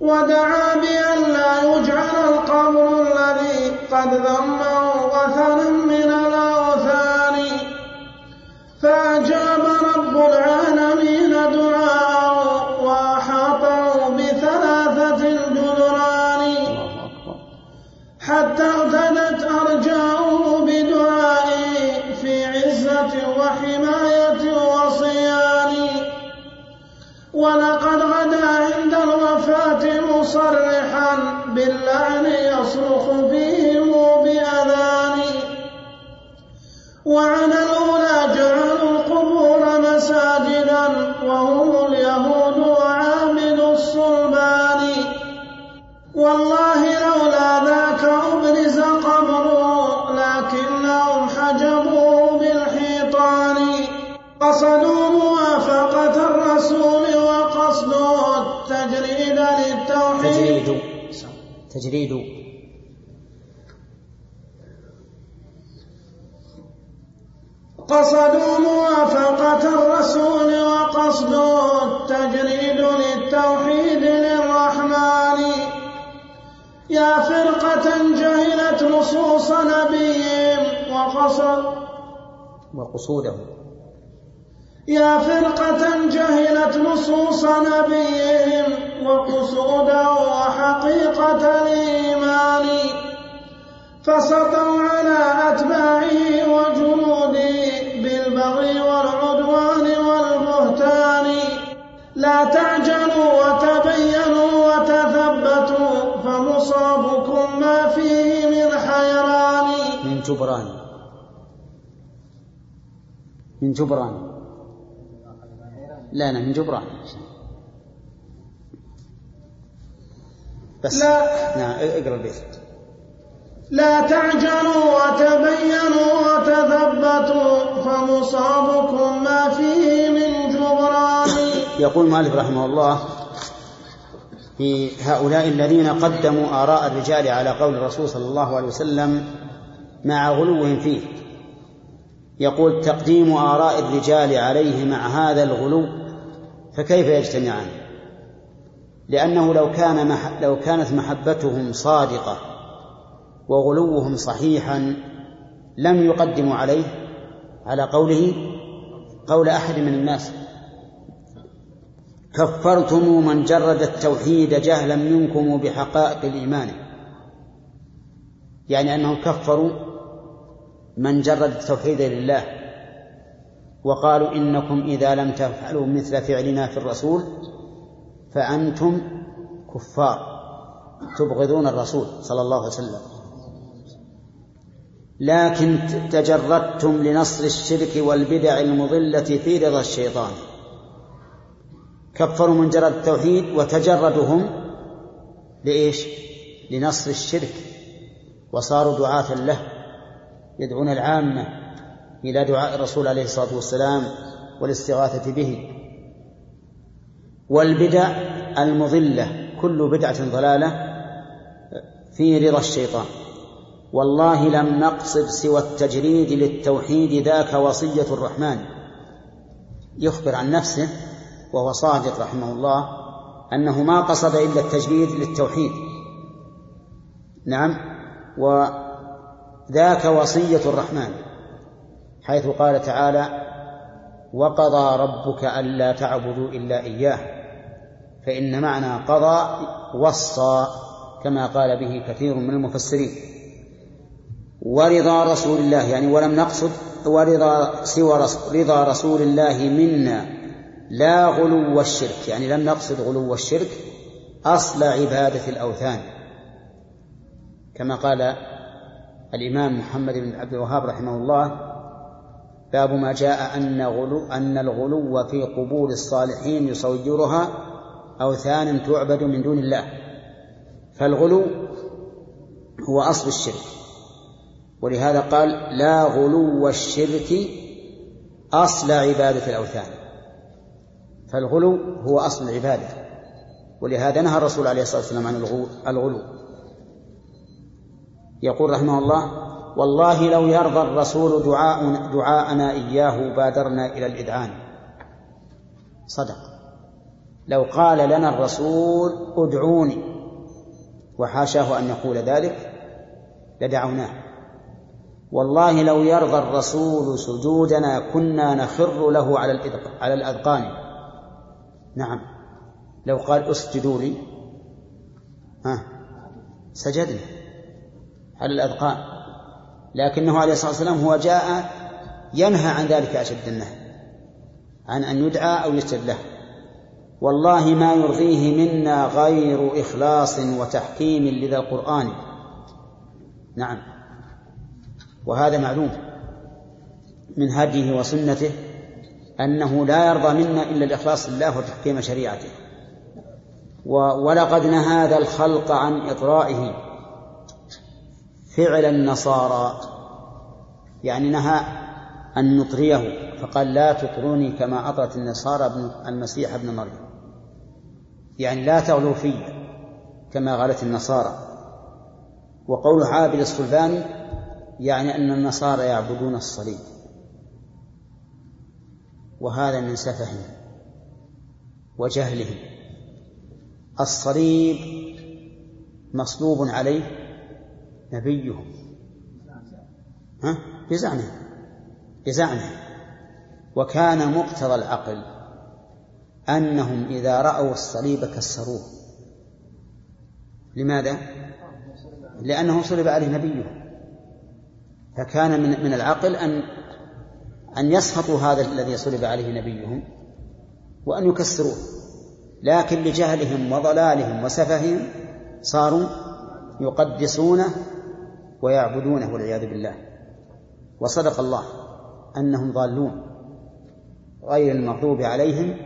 ودعا بأن لا يجعل القبر الذي قد ذمه وثنا من الأوثان. فأجاب رب العالمين دعاءه وأحاطه بثلاثة أكبر. حتى ولقد غدا عند الوفاة مصرحا باللعن يصرخ فيهم بأذان. وعن الأولى جعلوا القبور مساجدا وهم اليهود وعابد الصلبان. والله لولا ذاك أبرز قبره لكنهم حجبوه بالحيطان. قصدوا موافقة الرسول التجريد للتوحيد تجريد. تجريد. قصدوا موافقة الرسول وقصده التجريد للتوحيد للرحمن. يا فرقة جهلت نصوص نبيهم وقصد وقصوده يا فرقة جهلت نصوص نبيهم وقصوده وحقيقة الإيمان. فسطوا على أتباعه وجنوده بالبغي والعدوان والبهتان. لا تعجلوا وتبينوا وتثبتوا فمصابكم ما فيه من حيران. من جبران. من جبران. لا لا من جبران. بس. لا. نعم اقرأ البيت. لا تعجلوا وتبينوا وتثبتوا فمصابكم ما فيه من جبران. يقول مالك رحمه الله في هؤلاء الذين قدموا آراء الرجال على قول الرسول صلى الله عليه وسلم مع غلوهم فيه. يقول تقديم آراء الرجال عليه مع هذا الغلو فكيف يجتمعان؟ لأنه لو كان مح لو كانت محبتهم صادقة وغلوهم صحيحا لم يقدموا عليه على قوله قول أحد من الناس كفرتم من جرد التوحيد جهلا منكم بحقائق الإيمان. يعني أنهم كفروا من جرد التوحيد لله. وقالوا إنكم إذا لم تفعلوا مثل فعلنا في الرسول فأنتم كفار تبغضون الرسول صلى الله عليه وسلم. لكن تجردتم لنصر الشرك والبدع المضلة في رضا الشيطان. كفروا من جرد التوحيد وتجردوا هم لإيش؟ لنصر الشرك. وصاروا دعاة له يدعون العامة. إلى دعاء الرسول عليه الصلاة والسلام والاستغاثة به. والبدع المضلة كل بدعة ضلالة في رضا الشيطان. والله لم نقصد سوى التجريد للتوحيد ذاك وصية الرحمن. يخبر عن نفسه وهو صادق رحمه الله أنه ما قصد إلا التجريد للتوحيد. نعم. وذاك وصية الرحمن. حيث قال تعالى وقضى ربك ألا تعبدوا إلا إياه فإن معنى قضى وصى كما قال به كثير من المفسرين. ورضا رسول الله يعني ولم نقصد ورضا سوى رضا رسول الله منا لا غلو الشرك يعني لم نقصد غلو الشرك أصل عبادة الأوثان. كما قال الإمام محمد بن عبد الوهاب رحمه الله باب ما جاء أن غلو أن الغلو في قبور الصالحين يصورها أوثانا تعبد من دون الله. فالغلو هو أصل الشرك. ولهذا قال لا غلو الشرك أصل عبادة الأوثان. فالغلو هو أصل العبادة. ولهذا نهى الرسول عليه الصلاة والسلام عن الغلو. يقول رحمه الله والله لو يرضى الرسول دعاء دعاءنا إياه بادرنا إلى الإذعان. صدق. لو قال لنا الرسول ادعوني وحاشاه أن يقول ذلك لدعوناه. والله لو يرضى الرسول سجودنا كنا نخر له على على الأذقان. نعم. لو قال اسجدوا لي. ها. سجدنا على الأذقان. لكنه عليه الصلاة والسلام هو جاء ينهى عن ذلك أشد النهي عن أن يدعى أو يسجد له. والله ما يرضيه منا غير إخلاص وتحكيم لذا القرآن. نعم. وهذا معلوم من هديه وسنته أنه لا يرضى منا إلا الإخلاص لله وتحكيم شريعته. ولقد نهى هذا الخلق عن إطرائه. فعل النصارى يعني نهى أن نطريه فقال لا تطروني كما أطرت النصارى ابن المسيح ابن مريم. يعني لا تغلوا في كما غلت النصارى. وقول عابد الصلباني يعني أن النصارى يعبدون الصليب. وهذا من سفههم وجهلهم. الصليب مصلوب عليه نبيهم. ها؟ بزعمه بزعمه وكان مقتضى العقل أنهم إذا رأوا الصليب كسروه. لماذا؟ لأنه صلب عليه نبيه. فكان من من العقل أن أن يسخطوا هذا الذي صلب عليه نبيهم وأن يكسروه. لكن لجهلهم وضلالهم وسفههم صاروا يقدسونه ويعبدونه والعياذ بالله. وصدق الله أنهم ضالون غير المغضوب عليهم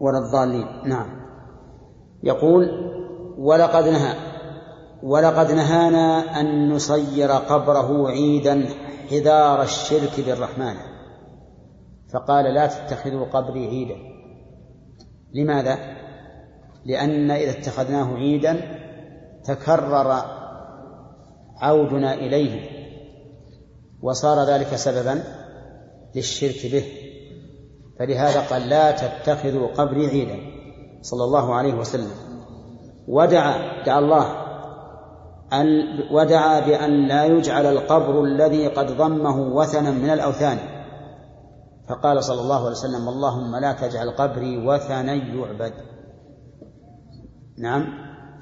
ولا الضالين. نعم. يقول ولقد نهى ولقد نهانا أن نصير قبره عيدا حذار الشرك بالرحمن. فقال لا تتخذوا قبري عيدا. لماذا؟ لأن إذا اتخذناه عيدا تكرر عودنا إليه وصار ذلك سببا للشرك به. فلهذا قال لا تتخذوا قبري عيدا صلى الله عليه وسلم. ودعا دعا الله أن ودعا بأن لا يجعل القبر الذي قد ضمه وثنا من الأوثان. فقال صلى الله عليه وسلم اللهم لا تجعل قبري وثنا يعبد. نعم.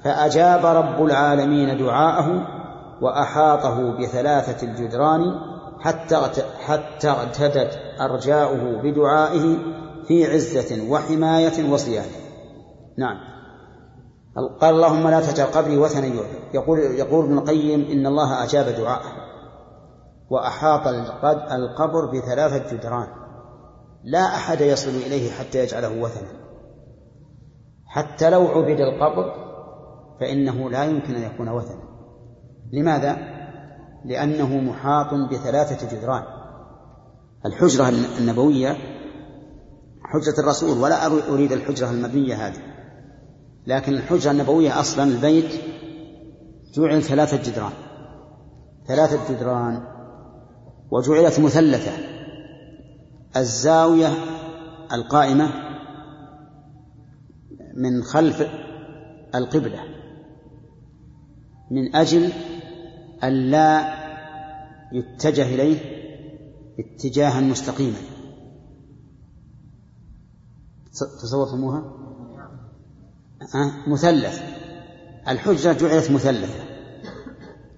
فأجاب رب العالمين دعاءه وأحاطه بثلاثة الجدران حتى حتى اغتدت أرجاؤه بدعائه في عزة وحماية وصيانة. نعم. قال اللهم لا تجعل قبري وثنا يقول يقول ابن القيم إن الله أجاب دعاءه. وأحاط القبر بثلاثة جدران. لا أحد يصل إليه حتى يجعله وثنا. حتى لو عبد القبر فإنه لا يمكن أن يكون وثنا. لماذا؟ لأنه محاط بثلاثة جدران. الحجرة النبوية حجرة الرسول ولا أريد الحجرة المبنية هذه. لكن الحجرة النبوية أصلا البيت جعل ثلاثة جدران. ثلاثة جدران وجعلت مثلثة. الزاوية القائمة من خلف القبلة. من أجل أن لا يتجه إليه اتجاها مستقيما. تصورتموها؟ مثلث. الحجرة جعلت مثلثة.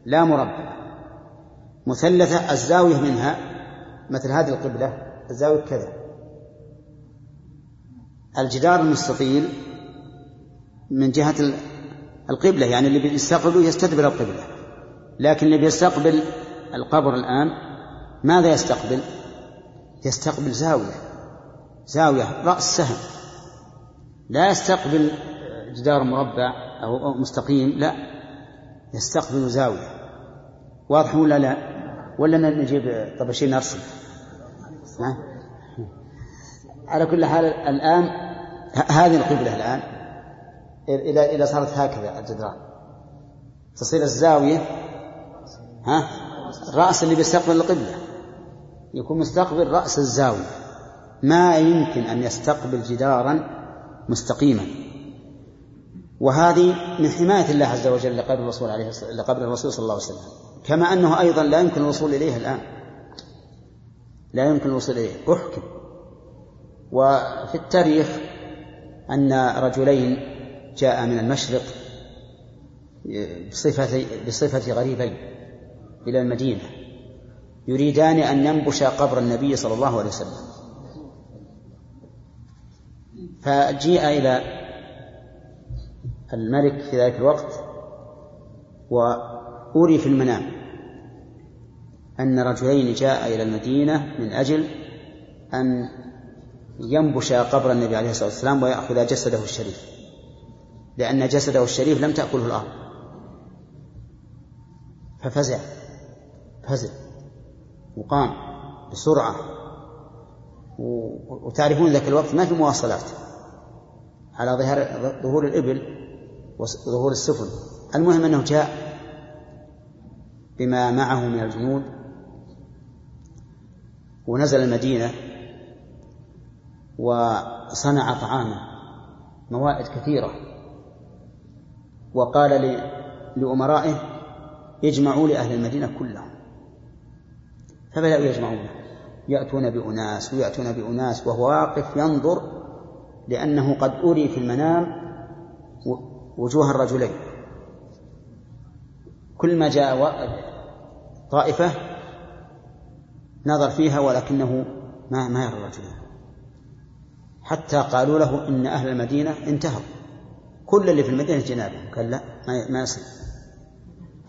لا مربعة مثلثة الزاوية منها مثل هذه القبلة الزاوية كذا. الجدار المستطيل من جهة القبلة يعني اللي بيستقبله يستدبر القبلة. لكن اللي بيستقبل القبر الآن ماذا يستقبل؟ يستقبل زاوية زاوية رأس سهم لا يستقبل جدار مربع أو مستقيم لا يستقبل زاوية واضح ولا لا؟ ولا نجيب طبشين نرسم؟ على كل حال الآن هذه القبلة الآن إذا إذا صارت هكذا الجدران تصير الزاوية ها؟ الرأس اللي بيستقبل القبلة. يكون مستقبل رأس الزاوية. ما يمكن أن يستقبل جدارا مستقيما. وهذه من حماية الله عز وجل لقبر الرسول عليه لقبر الرسول صلى الله عليه وسلم. كما أنه أيضا لا يمكن الوصول إليه الآن. لا يمكن الوصول إليه أحكم. وفي التاريخ أن رجلين جاء من المشرق بصفة بصفة غريبين. إلى المدينة. يريدان أن ينبشا قبر النبي صلى الله عليه وسلم. فجيء إلى الملك في ذلك الوقت وأوري في المنام أن رجلين جاء إلى المدينة من أجل أن ينبش قبر النبي عليه الصلاة والسلام ويأخذ جسده الشريف. لأن جسده الشريف لم تأكله الأرض. ففزع. فزع وقام بسرعة وتعرفون ذاك الوقت ما في مواصلات على ظهر ظهور الإبل وظهور السفن. المهم أنه جاء بما معه من الجنود ونزل المدينة وصنع طعاما موائد كثيرة. وقال لأمرائه اجمعوا لأهل المدينة كلهم. فبدأوا يجمعونه يأتون بأناس ويأتون بأناس وهو واقف ينظر لأنه قد أري في المنام وجوه الرجلين. كل ما جاء طائفة نظر فيها ولكنه ما ما يرى الرجلين حتى قالوا له إن أهل المدينة انتهوا. كل اللي في المدينة جنابهم. قال لا ما يصير.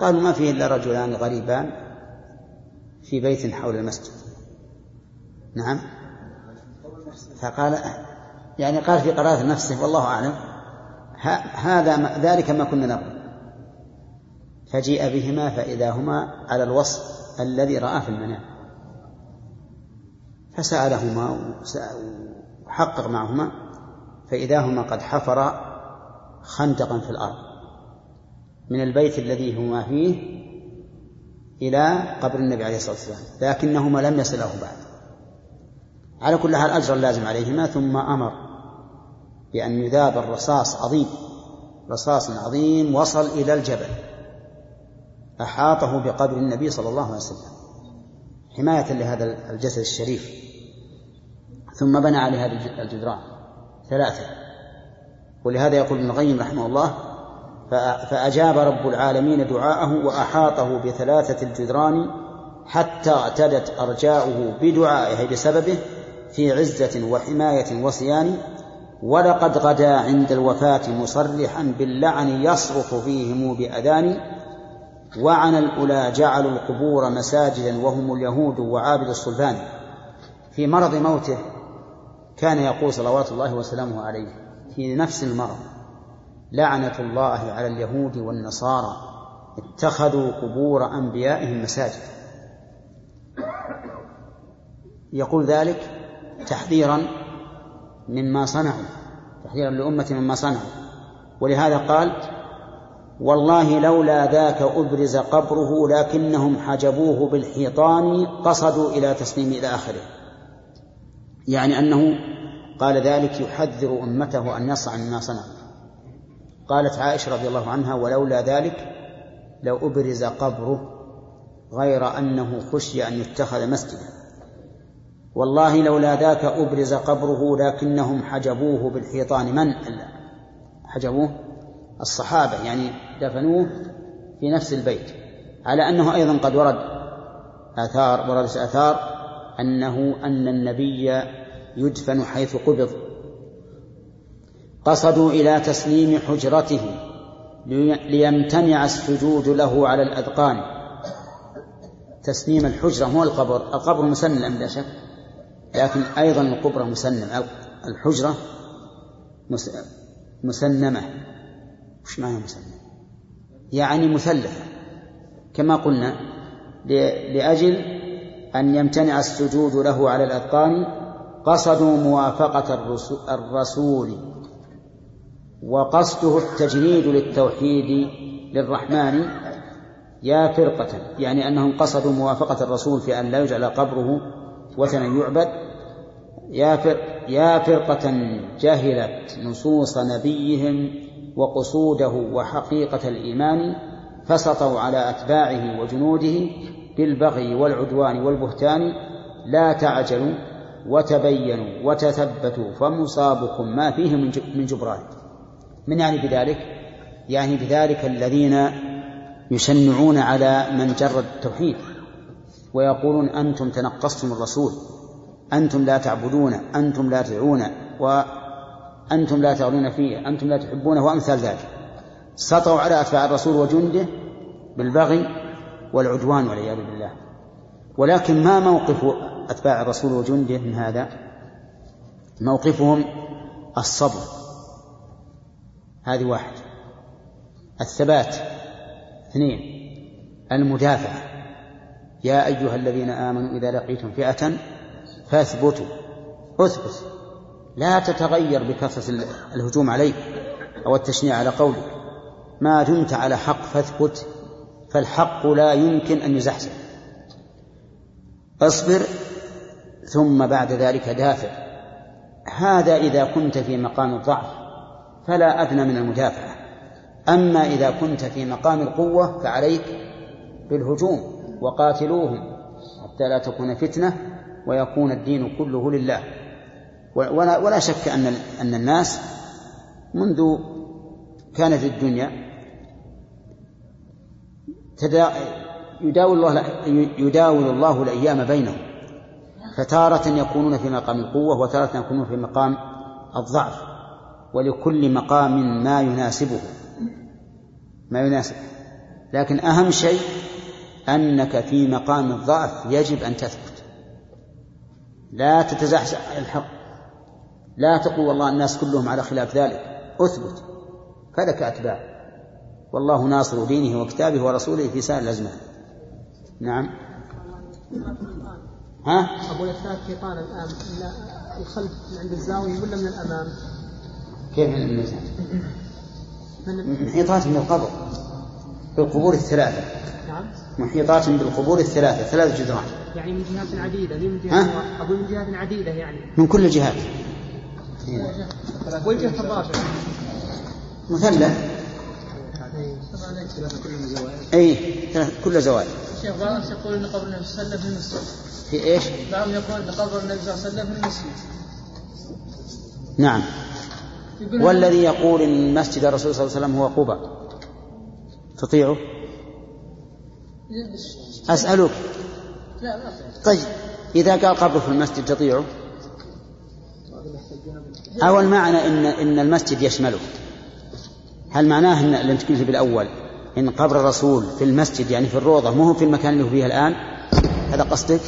قالوا ما فيه إلا رجلان غريبان. في بيت حول المسجد. نعم. فقال يعني قال في قرارة نفسه والله أعلم. هذا ذلك ما كنا نبغي فجيء بهما فإذا هما على الوصف الذي رآه في المنام. فسألهما وحقق معهما فإذا هما قد حفرا خندقا في الأرض. من البيت الذي هما فيه إلى قبر النبي عليه الصلاة والسلام لكنهما لم يصله بعد. على كل حال أجر اللازم عليهما ثم أمر بأن يذاب الرصاص عظيم رصاص عظيم وصل إلى الجبل. أحاطه بقبر النبي صلى الله عليه وسلم. حماية لهذا الجسد الشريف. ثم بنى عليه هذه الجدران ثلاثة. ولهذا يقول ابن القيم رحمه الله فأجاب رب العالمين دعاءه وأحاطه بثلاثة الجدران حتى اعتدت أرجاؤه بدعائه بسببه في عزة وحماية وصيان ولقد غدا عند الوفاة مصرحا باللعن يصرخ فيهم بأذان وعن الأولى جعلوا القبور مساجدا وهم اليهود وعابد الصلبان في مرض موته كان يقول صلوات الله وسلامه عليه في نفس المرض. لعنة الله على اليهود والنصارى. اتخذوا قبور أنبيائهم مساجد. يقول ذلك تحذيرا مما صنعوا تحذيرا لأمة مما صنعوا. ولهذا قال والله لولا ذاك أبرز قبره لكنهم حجبوه بالحيطان قصدوا إلى تسليم إلى آخره. يعني أنه قال ذلك يحذر أمته أن يصنع مما صنعوا. قالت عائشة رضي الله عنها ولولا ذلك لو أبرز قبره غير أنه خشي أن يتخذ مسجدا. والله لولا ذاك أبرز قبره لكنهم حجبوه بالحيطان. من؟ حجبوه الصحابة يعني دفنوه في نفس البيت على أنه أيضا قد ورد آثار وردت آثار أنه أن النبي يدفن حيث قبض. قصدوا إلى تسليم حجرته ليمتنع السجود له على الأذقان. تسليم الحجرة مو القبر القبر مسلم لا شك لكن أيضا القبرة مسنم الحجرة مسنمة وش معنى مسنمة يعني مثلثة. كما قلنا لأجل أن يمتنع السجود له على الأذقان قصدوا موافقة الرسول. وقصده التجريد للتوحيد للرحمن يا فرقة يعني أنهم قصدوا موافقة الرسول في أن لا يجعل قبره وثنا يعبد. يا يا فرقة جهلت نصوص نبيهم وقصوده وحقيقة الإيمان فسطوا على أتباعه وجنوده بالبغي والعدوان والبهتان. لا تعجلوا وتبينوا وتثبتوا فمصابكم ما فيه من جبران. من يعني بذلك؟ يعني بذلك الذين يشنعون على من جرد التوحيد ويقولون أنتم تنقصتم الرسول أنتم لا تعبدون أنتم لا تدعون وأنتم لا تغلون فيه أنتم لا تحبونه وأمثال ذلك. سطوا على أتباع الرسول وجنده بالبغي والعدوان والعياذ بالله. ولكن ما موقف أتباع الرسول وجنده من هذا؟ موقفهم الصبر. هذه واحد. الثبات. اثنين. المدافعة يا أيها الذين آمنوا إذا لقيتم فئة فاثبتوا. اثبت. لا تتغير بكثرة الهجوم عليك أو التشنيع على قولك. ما دمت على حق فاثبت فالحق لا يمكن أن يزحزح. اصبر ثم بعد ذلك دافع. هذا إذا كنت في مقام الضعف. فلا أدنى من المدافعة. أما إذا كنت في مقام القوة فعليك بالهجوم وقاتلوهم حتى لا تكون فتنة ويكون الدين كله لله. ولا, ولا شك أن أن الناس منذ كانت الدنيا يداول الله يداول الله الأيام بينهم. فتارة يكونون في مقام القوة وتارة يكونون في مقام الضعف. ولكل مقام ما يناسبه. ما يناسب. لكن أهم شيء أنك في مقام الضعف يجب أن تثبت. لا تتزحزح الحق. لا تقول والله الناس كلهم على خلاف ذلك. أثبت. فلك أتباع. والله ناصر دينه وكتابه ورسوله في سائر الأزمان. نعم. ها؟ أقول الثالث قال الآن. الخلف من عند الزاوية ولا من الأمام؟ كيف من الميزان؟ محيطات من القبر بالقبور الثلاثة. نعم. محيطات بالقبور الثلاثة ثلاث جدران. يعني من جهات عديدة من جهات ها؟ أقول من جهات عديدة يعني. من كل الجهات والجهة الرابعة مثلث. اي كل زوايا. شيخ بعض الناس يقول إن قبر النبي صلى الله عليه وسلم في المسجد في إيش؟ بعضهم يقول إن قبر النبي صلى الله عليه وسلم في المسجد نعم. والذي يقول إن مسجد الرسول صلى الله عليه وسلم هو قبى تطيعه؟ أطيع. طيب إذا قال قبره في المسجد تطيعه؟ أو المعنى إن إن المسجد يشمله هل معناه إن اللي أنت قلت بالأول إن قبر الرسول في المسجد يعني في الروضة مو هو في المكان اللي هو فيه الآن هذا قصدك؟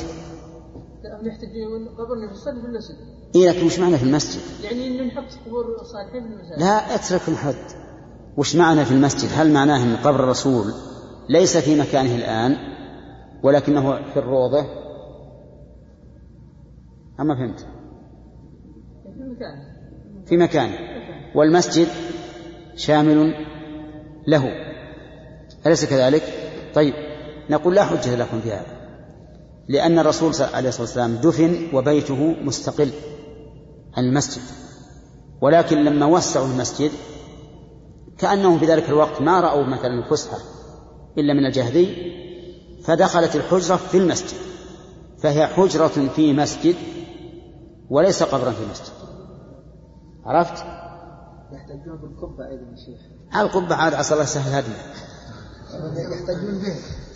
لا، يحتجون قبر النبي صلى الله عليه وسلم اي لكن وش معنى في المسجد؟ يعني إنه نحط قبور الصالحين في المساجد. لا اترك الحد. وش معنى في المسجد؟ هل معناه ان قبر الرسول ليس في مكانه الآن ولكنه في الروضة؟ أما فهمت. في مكان في مكانه. والمسجد شامل له. أليس كذلك؟ طيب نقول لا حجة لكم في هذا. لأن الرسول عليه الصلاة والسلام دفن وبيته مستقل. المسجد. ولكن لما وسعوا المسجد كأنهم في ذلك الوقت ما رأوا مثلا الفسحة إلا من الجهدي فدخلت الحجرة في المسجد. فهي حجرة في مسجد وليس قبرا في مسجد عرفت؟ يحتجون بالقبة أيضا يا شيخ. القبة عاد عسى الله يسهل هدنا يحتجون به.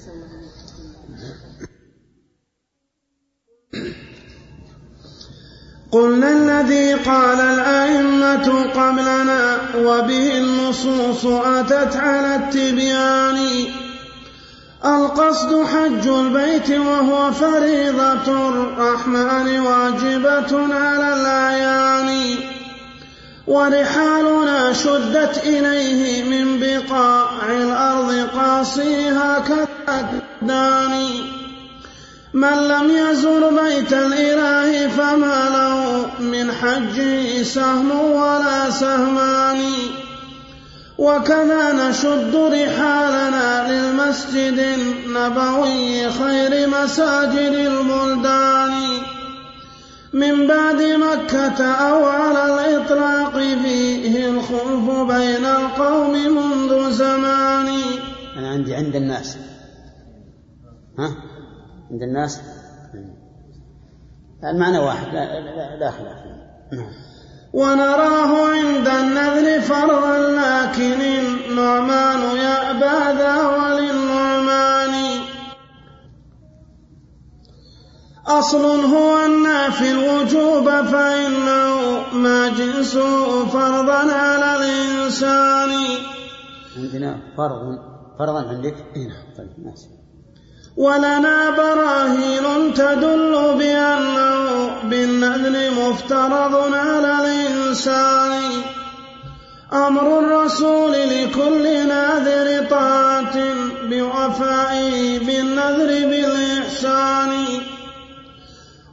قلنا الذي قال الأئمة قبلنا وبه النصوص أتت على التبيان. القصد حج البيت وهو فريضة الرحمن واجبة على الأعيان. ورحالنا شدت إليه من بقاع الأرض قاصيها كالداني من لم يزر بيت الإله فما له من حجه سهم ولا سهمان. وكذا نشد رحالنا للمسجد النبوي خير مساجد البلدان. من بعد مكة أو على الإطلاق فيه الخلف بين القوم منذ زمان. أنا عندي عند الناس. ها؟ عند الناس؟ المعنى واحد. لا لا, لا خلاف. ونراه عند النذر فرضا لكن النعمان يأبى ذا وللنعمان. أصل هو النافي الوجوب فإنه ما جنسه فرضا على الإنسان. عندنا فرض فرضا عندك؟ اي نعم طيب ماشي. ولنا براهين تدل بأنه بالنذر مفترض على الإنسان. أمر الرسول لكل ناذر طاعة بوفائه بالنذر بالإحسان.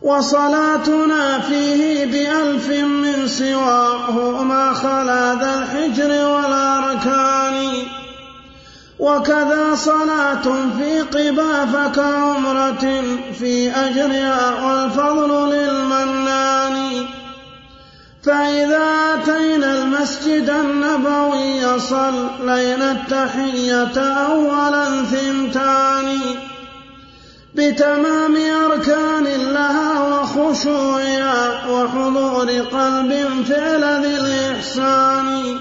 وصلاتنا فيه بألف من سواه ما خلا ذا الحجر والأركان. وكذا صلاة في قبا فكعمرة في أجرها والفضل للمنان. فإذا أتينا المسجد النبوي صلينا التحية أولا ثنتان. بتمام أركان لها وخشوعها وحضور قلب فعل ذي الإحسان.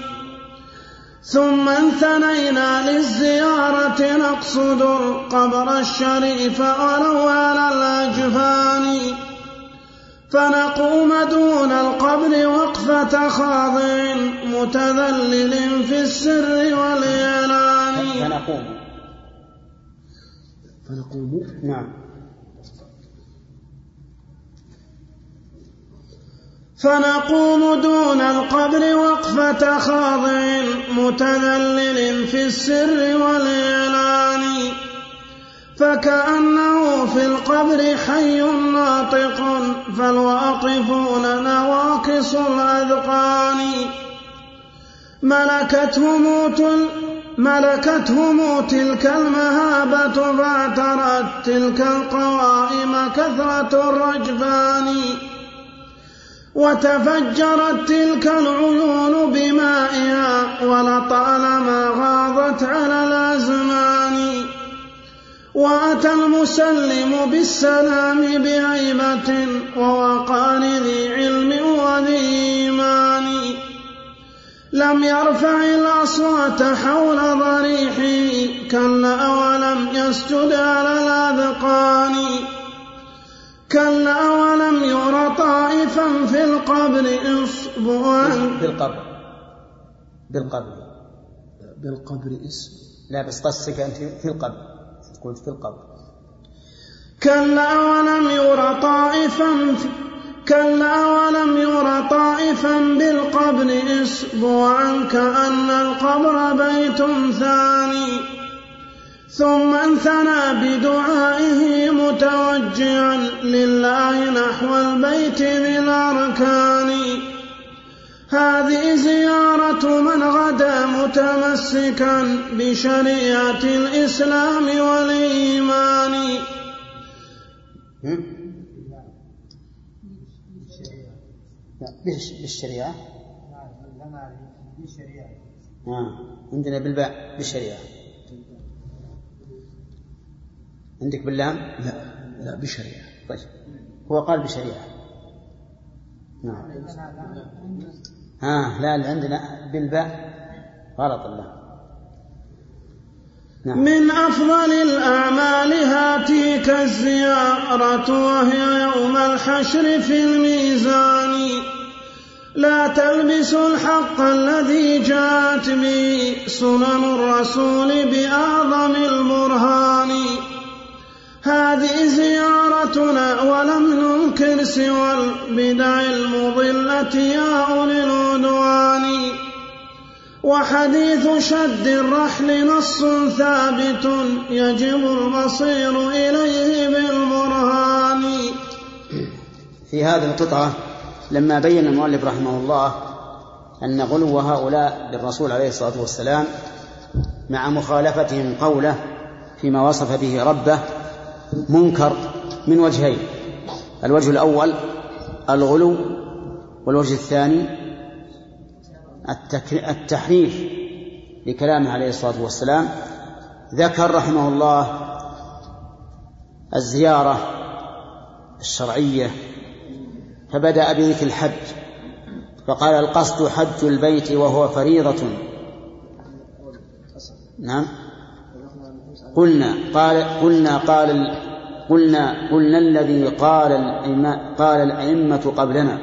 ثم انثنينا للزيارة نقصد القبر الشريف ولو على الأجفان. فنقوم دون القبر وقفة خاضع متذلل في السر والإعلان. فنقوم. فنقوم. نعم. فنقوم دون القبر وقفة خاضع متذلل في السر والإعلان. فكأنه في القبر حي ناطق فالواقفون نواقص الأذقان. ملكتهم ملكتهم تلك المهابة فاعترت تلك القوائم كثرة الرجفان. وتفجرت تلك العيون بمائها ولطالما غاضت على الأزمان. وأتى المسلم بالسلام بهيبة ووقار ذي علم وذي إيمان لم يرفع الأصوات حول ضريحه كلا ولم يسجد على الأذقان. كلا ولم ير طائفا في القبر إصبعا. بالقبر. بالقبر. بالقبر اسم لا بس قصدك أنت في القبر. تقول في القبر. كلا ولم ير طائفا في كلا ولم ير طائفا بالقبر إصبعا كأن القبر بيت ثاني. ثم انثنى بدعائه متوجعا لله نحو البيت ذي الأركان هذه زيارة من غدا متمسكا بشريعة الإسلام والإيمان. بالشريعة. آه. عندنا بالباء بالشريعة. عندك باللام؟ لا لا بشريعة. طيب. هو قال بشريعة. نعم. ها لا اللي عندنا بالباء غلط الله. نعم. من أفضل الأعمال هاتيك الزيارة وهي يوم الحشر في الميزان. لا تلبس الحق الذي جاءت به سنن الرسول بأعظم البرهان. هذه زيارتنا ولم ننكر سوى البدع المضلة يا أولي العدوان. وحديث شد الرحل نص ثابت يجب المصير إليه بالبرهان. في هذه القطعة لما بين المؤلف رحمه الله أن غلو هؤلاء بالرسول عليه الصلاة والسلام مع مخالفتهم قوله فيما وصف به ربه منكر من وجهين الوجه الأول الغلو والوجه الثاني التحريف لكلامه عليه الصلاة والسلام. ذكر رحمه الله الزيارة الشرعية فبدأ بذكر الحج فقال القصد حج البيت وهو فريضة. نعم. قلنا قال قلنا قال قلنا قلنا الذي قال قال الأئمة قبلنا.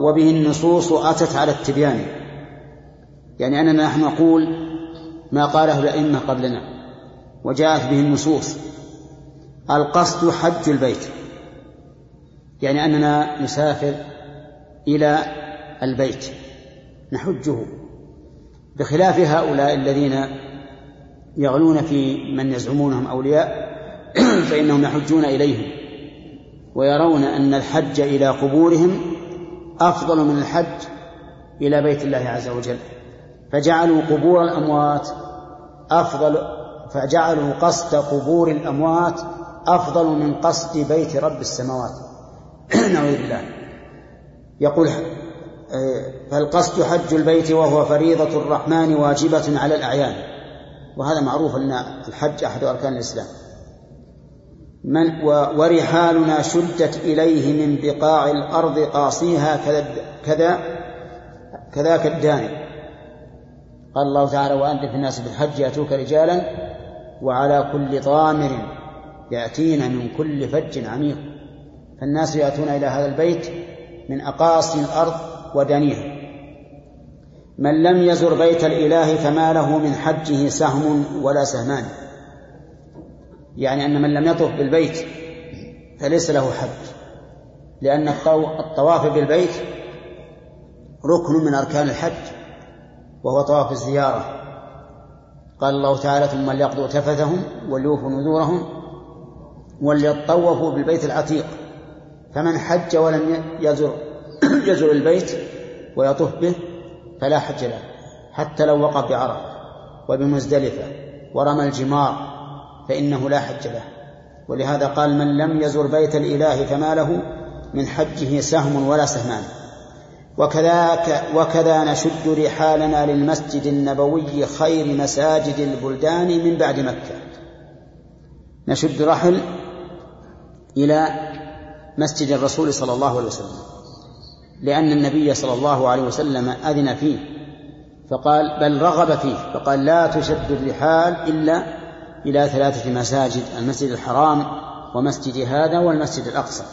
وبه النصوص أتت على التبيان. يعني أننا نحن نقول ما قاله الأئمة قبلنا وجاءت به النصوص. القصد حج البيت. يعني أننا نسافر إلى البيت نحجه. بخلاف هؤلاء الذين يغلون في من يزعمونهم أولياء فإنهم يحجون إليهم ويرون أن الحج إلى قبورهم أفضل من الحج إلى بيت الله عز وجل. فجعلوا قبور الأموات أفضل فجعلوا قصد قبور الأموات أفضل من قصد بيت رب السماوات. نعوذ بالله. يقول فالقصد حج البيت وهو فريضة الرحمن واجبة على الأعيان. وهذا معروف أن الحج أحد أركان الإسلام. من ورحالنا شدت إليه من بقاع الأرض قاصيها كذا كذا كذاك الداني. قال الله تعالى وأنذر في الناس بالحج يأتوك رجالا وعلى كل ضامر يأتين من كل فج عميق. فالناس يأتون إلى هذا البيت من أقاصي الأرض ودنيها من لم يزر بيت الإله فما له من حجه سهم ولا سهمان. يعني أن من لم يطف بالبيت فليس له حج لأن الطو- الطواف بالبيت ركن من أركان الحج وهو طواف الزيارة. قال الله تعالى ثم ليقضوا تفثهم وليوفوا نذورهم وليطوفوا بالبيت العتيق. فمن حج ولم يزر يزر البيت ويطوف به فلا حج له حتى لو وقف بعرفة وبمزدلفة ورمى الجمار فإنه لا حج له. ولهذا قال من لم يزر بيت الإله فما له من حجه سهم ولا سهمان. وكذاك وكذا نشد رحالنا للمسجد النبوي خير مساجد البلدان من بعد مكة. نشد رحل إلى مسجد الرسول صلى الله عليه وسلم. لأن النبي صلى الله عليه وسلم أذن فيه فقال بل رغب فيه فقال لا تشد الرحال إلا إلى ثلاثة مساجد المسجد الحرام ومسجد هذا والمسجد الأقصى.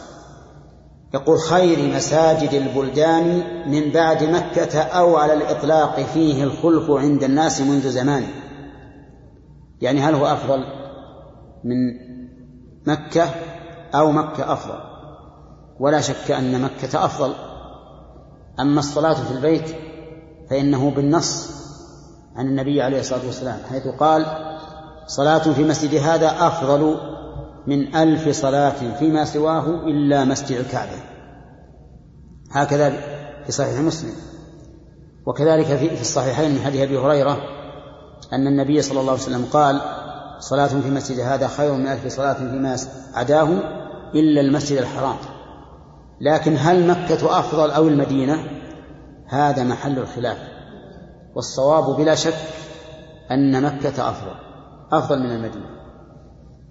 يقول خير مساجد البلدان من بعد مكة أو على الإطلاق فيه الخلف عند الناس منذ زمان. يعني هل هو أفضل من مكة أو مكة أفضل؟ ولا شك أن مكة أفضل. أما الصلاة في البيت فإنه بالنص عن النبي عليه الصلاة والسلام حيث قال صلاة في مسجد هذا أفضل من ألف صلاة فيما سواه إلا مسجد الكعبة. هكذا في صحيح مسلم. وكذلك في الصحيحين من حديث أبي هريرة أن النبي صلى الله عليه وسلم قال صلاة في مسجد هذا خير من ألف صلاة فيما عداه إلا المسجد الحرام. لكن هل مكة أفضل أو المدينة؟ هذا محل الخلاف. والصواب بلا شك أن مكة أفضل أفضل من المدينة.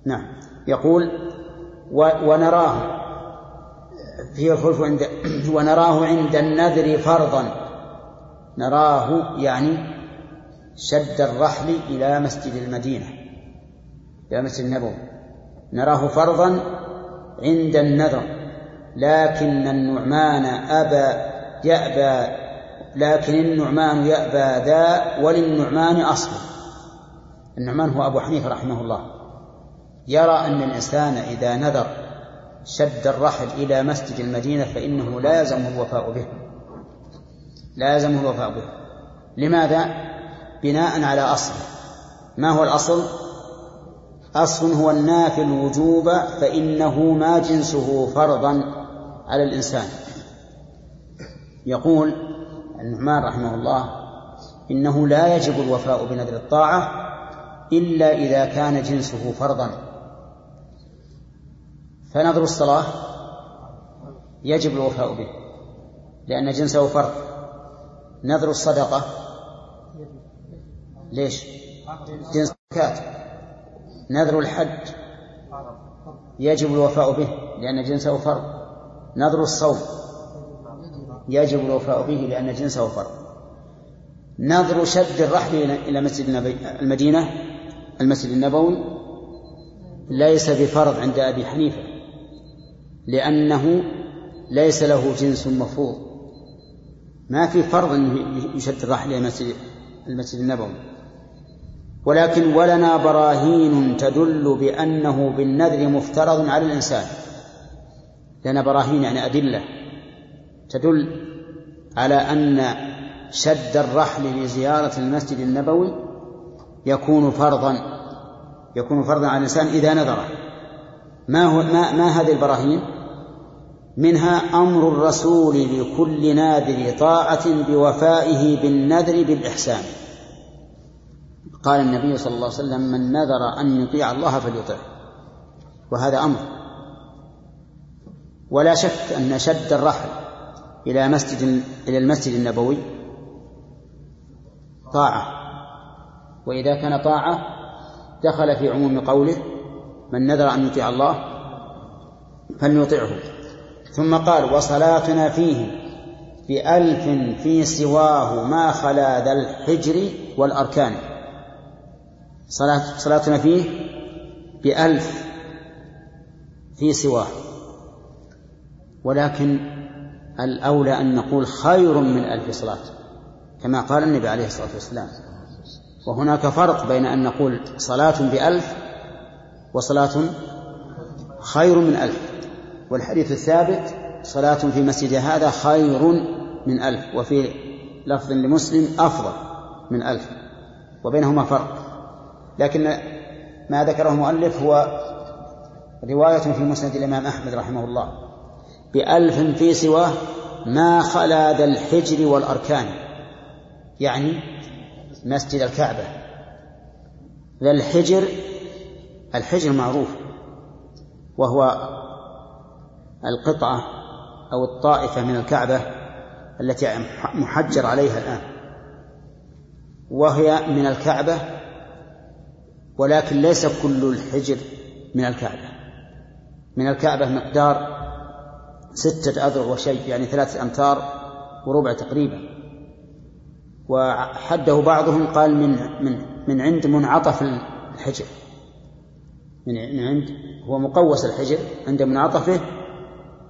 نعم. يقول ونراه فيه الخلف عند ونراه عند النذر فرضا. نراه يعني شد الرحل إلى مسجد المدينة إلى مسجد النبوي نراه فرضا عند النذر. لكن النعمان أبى يأبى لكن النعمان يأبى ذا وللنعمان أصل. النعمان هو أبو حنيفة رحمه الله. يرى أن الإنسان إذا نذر شد الرحل إلى مسجد المدينة فإنه لا يلزمه الوفاء به. لا يلزمه الوفاء به. لماذا؟ بناء على أصل. ما هو الأصل؟ أصل هو النافي الوجوب فإنه ما جنسه فرضا. على الإنسان. يقول النعمان رحمه الله إنه لا يجب الوفاء بنذر الطاعة إلا إذا كان جنسه فرضا. فنذر الصلاة يجب الوفاء به لأن جنسه فرض. نذر الصدقة ليش؟ جنس الزكاة نذر الحج يجب الوفاء به لأن جنسه فرض. نذر الصوم يجب الوفاء به لأن جنسه فرض. نذر شد الرحل إلى مسجد المدينة المسجد النبوي ليس بفرض عند أبي حنيفة لأنه ليس له جنس مفروض. ما في فرض أنه يشد الرحل إلى مسجد المسجد النبوي. ولكن ولنا براهين تدل بأنه بالنذر مفترض على الإنسان. لنا براهين يعني أدلة تدل على أن شد الرحل لزيارة المسجد النبوي يكون فرضا يكون فرضا على الإنسان إذا نذر. ما هو ما, ما هذه البراهين؟ منها أمر الرسول لكل ناذر طاعة بوفائه بالنذر بالإحسان. قال النبي صلى الله عليه وسلم من نذر أن يطيع الله فليطعه. وهذا أمر. ولا شك أن شد الرحل إلى مسجد إلى المسجد النبوي طاعة. وإذا كان طاعة دخل في عموم قوله من نذر أن يطيع الله فليطعه ثم قال وصلاتنا فيه بألف في سواه ما خلا ذا الحجر والأركان. صلاة صلاتنا فيه بألف في سواه. ولكن الأولى أن نقول خير من ألف صلاة كما قال النبي عليه الصلاة والسلام. وهناك فرق بين أن نقول صلاة بألف وصلاة خير من ألف والحديث الثابت صلاة في مسجد هذا خير من ألف وفي لفظ لمسلم أفضل من ألف وبينهما فرق. لكن ما ذكره المؤلف هو رواية في مسند الإمام أحمد رحمه الله. بألف في سواه ما خلا ذا الحجر والأركان. يعني مسجد الكعبة. ذا الحجر الحجر معروف وهو القطعة أو الطائفة من الكعبة التي محجر عليها الآن. وهي من الكعبة ولكن ليس كل الحجر من الكعبة. من الكعبة مقدار ستة أذرع وشيء يعني ثلاثة أمتار وربع تقريبا. وحده بعضهم قال من من من عند منعطف الحجر. من عند هو مقوس الحجر عند منعطفه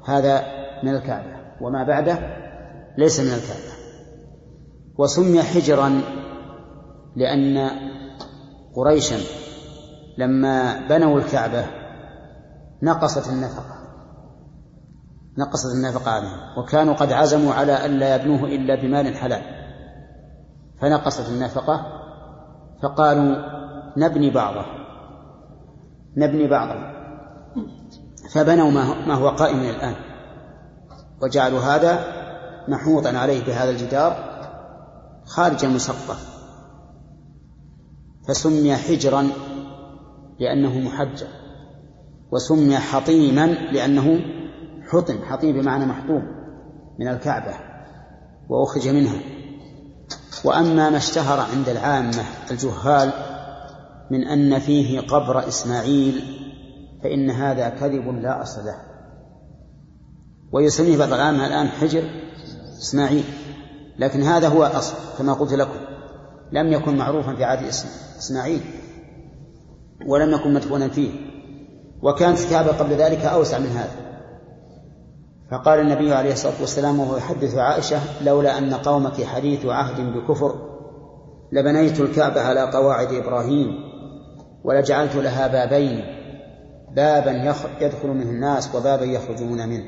هذا من الكعبة. وما بعده ليس من الكعبة. وسمي حجرا لأن قريشا لما بنوا الكعبة نقصت النفقة. نقصت النفقة عنهم وكانوا قد عزموا على ألا يبنوه إلا بمال حلال. فنقصت النفقة فقالوا نبني بعضه. نبني بعضه. فبنوا ما هو قائم الآن. وجعلوا هذا محوطا عليه بهذا الجدار خارج المسقف فسمي حجرا لأنه محجر وسمي حطيما لأنه حطم حطيم بمعنى محطوم من الكعبة وأخرج منها. وأما ما اشتهر عند العامة الجهال من أن فيه قبر إسماعيل فإن هذا كذب لا أصل له. ويسميه بعض العامة الآن حجر إسماعيل لكن هذا هو الأصل كما قلت لكم. لم يكن معروفا في عهد إسماعيل ولم يكن مدفونا فيه. وكانت الكعبة قبل ذلك أوسع من هذا. فقال النبي عليه الصلاة والسلام وهو يحدث عائشة لولا أن قومك حديث عهد بكفر لبنيت الكعبة على قواعد إبراهيم ولجعلت لها بابين بابا يدخل منه الناس وبابا يخرجون منه.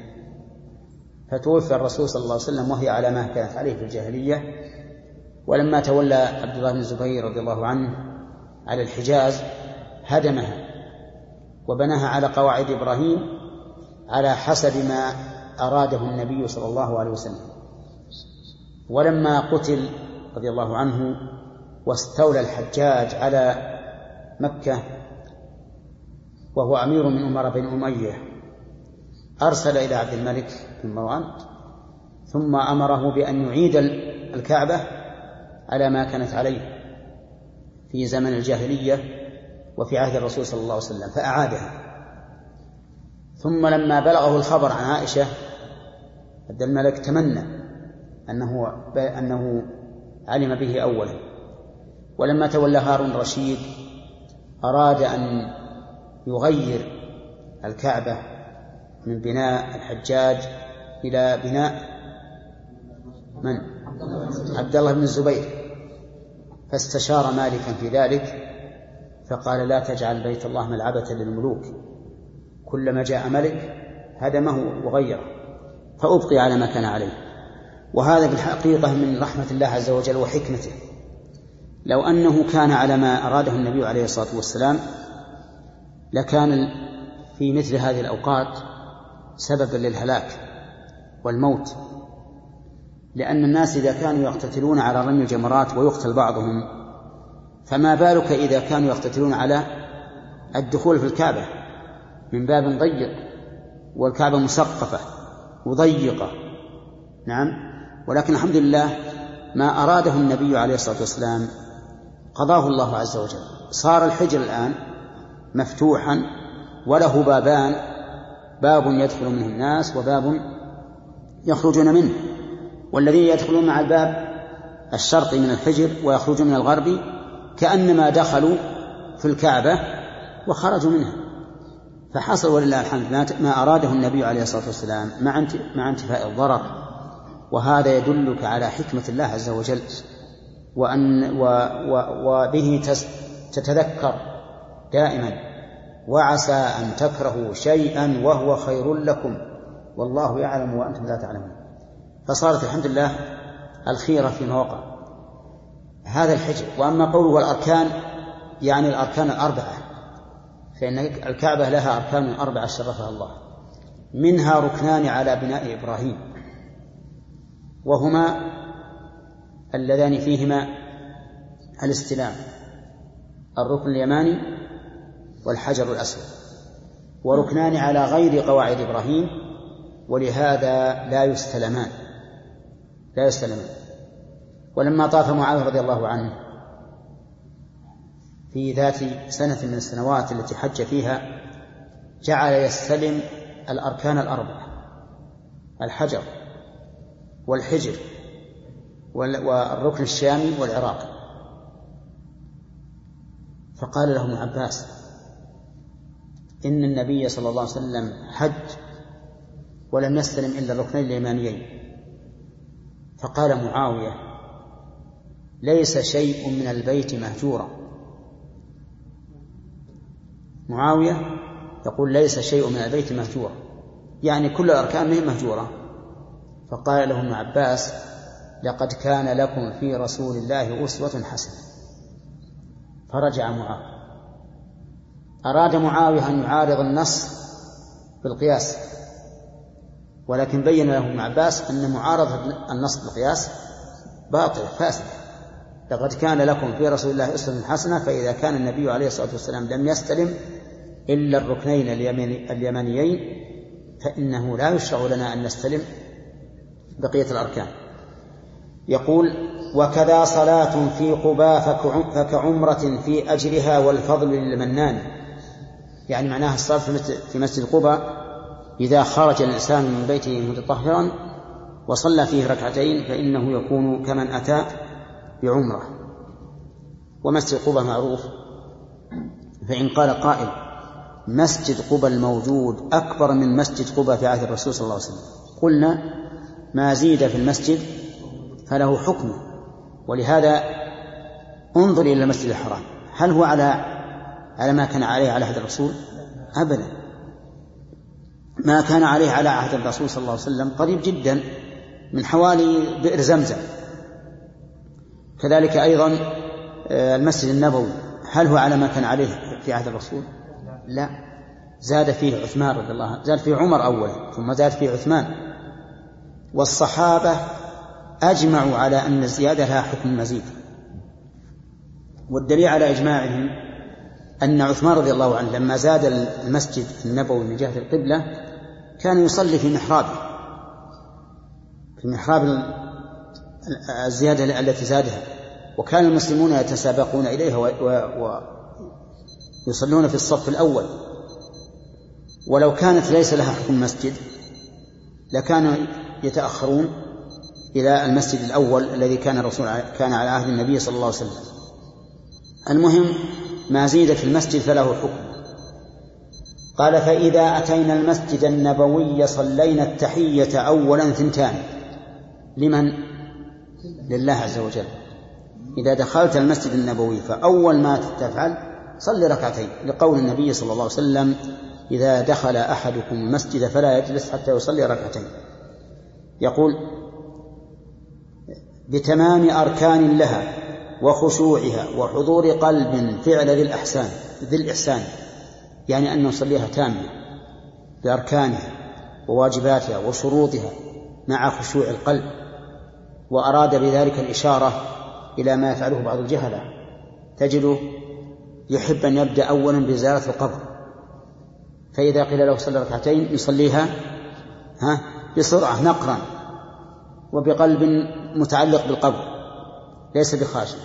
فتوفي الرسول صلى الله عليه وسلم وهي على ما كانت عليه في الجاهلية. ولما تولى عبد الله بن الزبير رضي الله عنه على الحجاز هدمها وبناها على قواعد إبراهيم على حسب ما أراده النبي صلى الله عليه وسلم. ولما قتل رضي الله عنه واستولى الحجاج على مكة وهو أمير من أمراء بن أمية أرسل إلى عبد الملك بن مروان ثم أمره بأن يعيد الكعبة على ما كانت عليه في زمن الجاهلية وفي عهد الرسول صلى الله عليه وسلم فأعادها. ثم لما بلغه الخبر عن عائشة عبد الملك تمنى أنه أنه علم به أولا. ولما تولى هارون الرشيد أراد أن يغير الكعبة من بناء الحجاج إلى بناء من؟ عبد الله بن الزبير. فاستشار مالكا في ذلك فقال لا تجعل بيت الله ملعبة للملوك. كلما جاء ملك هدمه وغيره فأبقي على ما كان عليه. وهذا في الحقيقة من رحمة الله عز وجل وحكمته. لو أنه كان على ما أراده النبي عليه الصلاة والسلام لكان في مثل هذه الأوقات سببا للهلاك والموت. لأن الناس إذا كانوا يقتتلون على رمي الجمرات ويقتل بعضهم فما بالك إذا كانوا يقتتلون على الدخول في الكعبة؟ من باب ضيق والكعبة مسقفة وضيقة نعم؟ ولكن الحمد لله ما أراده النبي عليه الصلاة والسلام قضاه الله عز وجل. صار الحجر الآن مفتوحا وله بابان باب يدخل منه الناس وباب يخرجون منه. والذين يدخلون مع الباب الشرقي من الحجر ويخرجون من الغربي كأنما دخلوا في الكعبة وخرجوا منها. فحصل ولله الحمد ما أراده النبي عليه الصلاة والسلام مع مع انتفاء الضرر. وهذا يدلك على حكمة الله عز وجل. وأن و و وبه تتذكر دائما. وعسى أن تكرهوا شيئا وهو خير لكم. والله يعلم وأنتم لا تعلمون. فصارت الحمد لله الخيرة في مواقع. هذا الحجر وأما قوله والأركان يعني الأركان الأربعة. فإن الكعبة لها أركان أربعة شرفها الله. منها ركنان على بناء إبراهيم. وهما اللذان فيهما الاستلام. الركن اليماني والحجر الأسود. وركنان على غير قواعد إبراهيم ولهذا لا يستلمان. لا يستلمان. ولما طاف معاوية رضي الله عنه في ذات سنة من السنوات التي حج فيها جعل يستلم الأركان الأربعة الحجر والحجر والركن الشامي والعراقي فقال له ابن عباس إن النبي صلى الله عليه وسلم حج ولم يستلم إلا الركنين اليمانيين. فقال معاوية ليس شيء من البيت مهجورا. معاوية يقول ليس شيء من البيت مهجورا يعني كل الأركان مهجورة. فقال له ابن عباس لقد كان لكم في رسول الله أسوة حسنة. فرجع معاوية. أراد معاوية أن يعارض النص بالقياس. ولكن بين له ابن عباس أن معارضة النص بالقياس باطل فاسد. لقد كان لكم في رسول الله أسوة حسنة فإذا كان النبي عليه الصلاة والسلام لم يستلم إلا الركنين اليمانيين فإنه لا يشرع لنا أن نستلم بقية الأركان. يقول وكذا صلاة في قباء فكعمرة في أجرها والفضل للمنان. يعني معناها الصلاة في مسجد قباء إذا خرج الإنسان من بيته متطهرا وصلى فيه ركعتين فإنه يكون كمن أتى بعمرة. ومسجد قباء معروف. فإن قال قائل مسجد قباء الموجود أكبر من مسجد قباء في عهد الرسول صلى الله عليه وسلم. قلنا ما زيد في المسجد فله حكم. ولهذا انظر إلى المسجد الحرام. هل هو على على ما كان عليه على عهد الرسول؟ أبدا. ما كان عليه على عهد الرسول صلى الله عليه وسلم قريب جدا من حوالي بئر زمزم. كذلك أيضا آه، المسجد النبوي. هل هو على ما كان عليه في عهد الرسول؟ لا. زاد فيه عثمان رضي الله عنه. زاد فيه عمر أولا ثم زاد فيه عثمان. والصحابة أجمعوا على أن الزيادة لها حكم المزيد والدليل على إجماعهم أن عثمان رضي الله عنه لما زاد المسجد النبوي من جهة القبلة كان يصلي في محرابه في محراب الزيادة التي زادها. وكان المسلمون يتسابقون إليها ويصلون في الصف الأول. ولو كانت ليس لها حكم مسجد لكانوا يتأخرون إلى المسجد الأول الذي كان الرسول كان على عهد النبي صلى الله عليه وسلم. المهم ما زيد في المسجد فله حكم. قال فإذا أتينا المسجد النبوي صلينا التحية أولا ثنتان. لمن؟ لله عز وجل. إذا دخلت المسجد النبوي فأول ما تفعل صل ركعتين لقول النبي صلى الله عليه وسلم إذا دخل أحدكم المسجد فلا يجلس حتى يصلي ركعتين. يقول بتمام أركان لها وخشوعها وحضور قلب فعل ذي الإحسان ذي الإحسان يعني أن نصليها تامة بأركانها وواجباتها وشروطها مع خشوع القلب وأراد بذلك الإشارة إلى ما يفعله بعض الجهلة تجده يحب أن يبدأ أولا بزيارة القبر. فإذا قيل له صلى ركعتين يصليها ها بسرعة نقرا وبقلب متعلق بالقبر ليس بخاشع.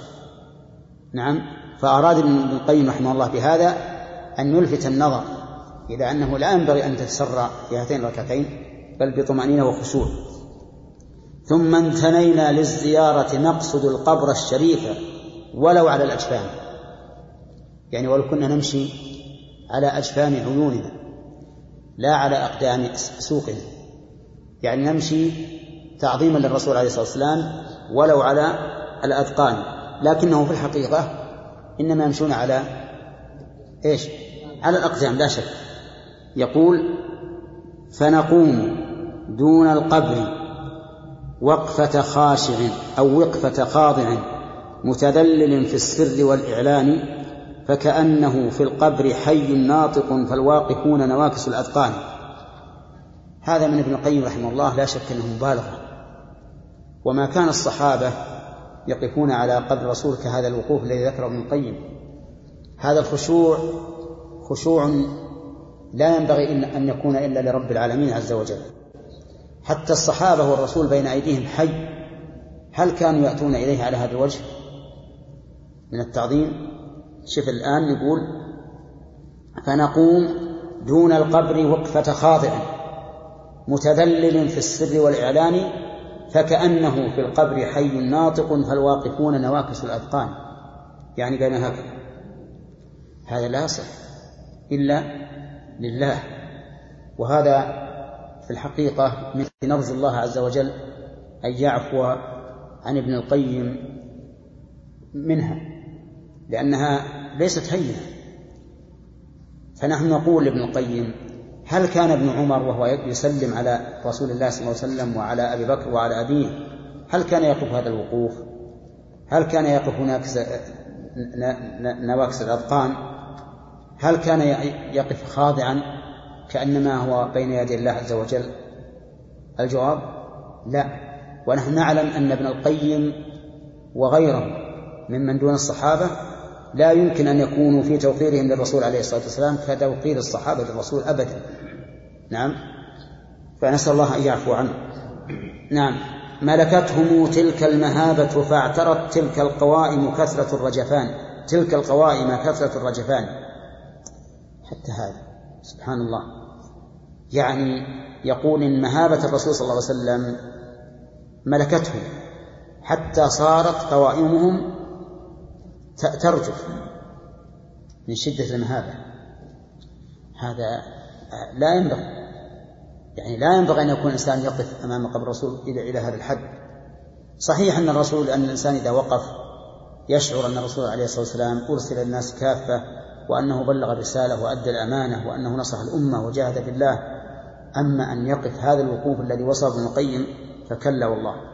نعم. فأراد ابن القيم رحمه الله بهذا أن يلفت النظر إلى أنه لا ينبغي أن تتسرع في هاتين الركعتين بل بطمأنينة وخشوع. ثم انثنينا للزيارة نقصد القبر الشريف ولو على الأجفان. يعني ولو كنا نمشي على أجفان عيوننا لا على أقدام سوقنا. يعني نمشي تعظيما للرسول عليه الصلاة والسلام ولو على الأذقان لكنه في الحقيقة إنما يمشون على إيش؟ على الأقدام لا شك. يقول فنقوم دون القبر وقفة خاشع أو وقفة خاضع متذلل في السر والإعلان فكأنه في القبر حي ناطق فالواقفون نواكس الأذقان. هذا من ابن القيم رحمه الله لا شك أنه مبالغة وما كان الصحابة يقفون على قبر الرسول كهذا الوقوف الذي ذكره ابن القيم. هذا الخشوع خشوع لا ينبغي أن يكون إلا لرب العالمين عز وجل. حتى الصحابة والرسول بين أيديهم حي. هل كانوا يأتون إليه على هذا الوجه من التعظيم؟ شوف الآن يقول فنقوم دون القبر وقفة خاضع متذلل في السر والإعلان فكأنه في القبر حي ناطق فالواقفون نواكس الأذقان. يعني بين هكذا. هذا لا يصح إلا لله. وهذا في الحقيقة من نرجو الله عز وجل أن يعفو عن ابن القيم منها. لأنها ليست هينة. فنحن نقول لابن القيم هل كان ابن عمر وهو يسلم على رسول الله صلى الله عليه وسلم وعلى أبي بكر وعلى أبيه هل كان يقف هذا الوقوف؟ هل كان يقف هناك نواكس الأذقان؟ هل كان يقف خاضعا كأنما هو بين يدي الله عز وجل؟ الجواب لا. ونحن نعلم أن ابن القيم وغيره ممن دون الصحابة لا يمكن أن يكونوا في توقيرهم للرسول عليه الصلاة والسلام كتوقير الصحابة للرسول أبدا. نعم. فنسأل الله أن يعفو عنه. نعم. ملكتهم تلك المهابة فاعترت تلك القوائم كثرة الرجفان. تلك القوائم كثرة الرجفان. حتى هذا. سبحان الله. يعني يقول إن مهابة الرسول صلى الله عليه وسلم ملكتهم. حتى صارت قوائمهم ترجف من شدة المهابة. هذا لا ينبغي. يعني لا ينبغي أن يكون الإنسان يقف أمام قبر الرسول إلى إلى هذا الحد. صحيح أن الرسول أن الإنسان إذا وقف يشعر أن الرسول عليه الصلاة والسلام أرسل الناس كافة وأنه بلغ الرسالة وأدى الأمانة وأنه نصح الأمة وجاهد في الله أما أن يقف هذا الوقوف الذي وصف ابن القيم فكلا والله.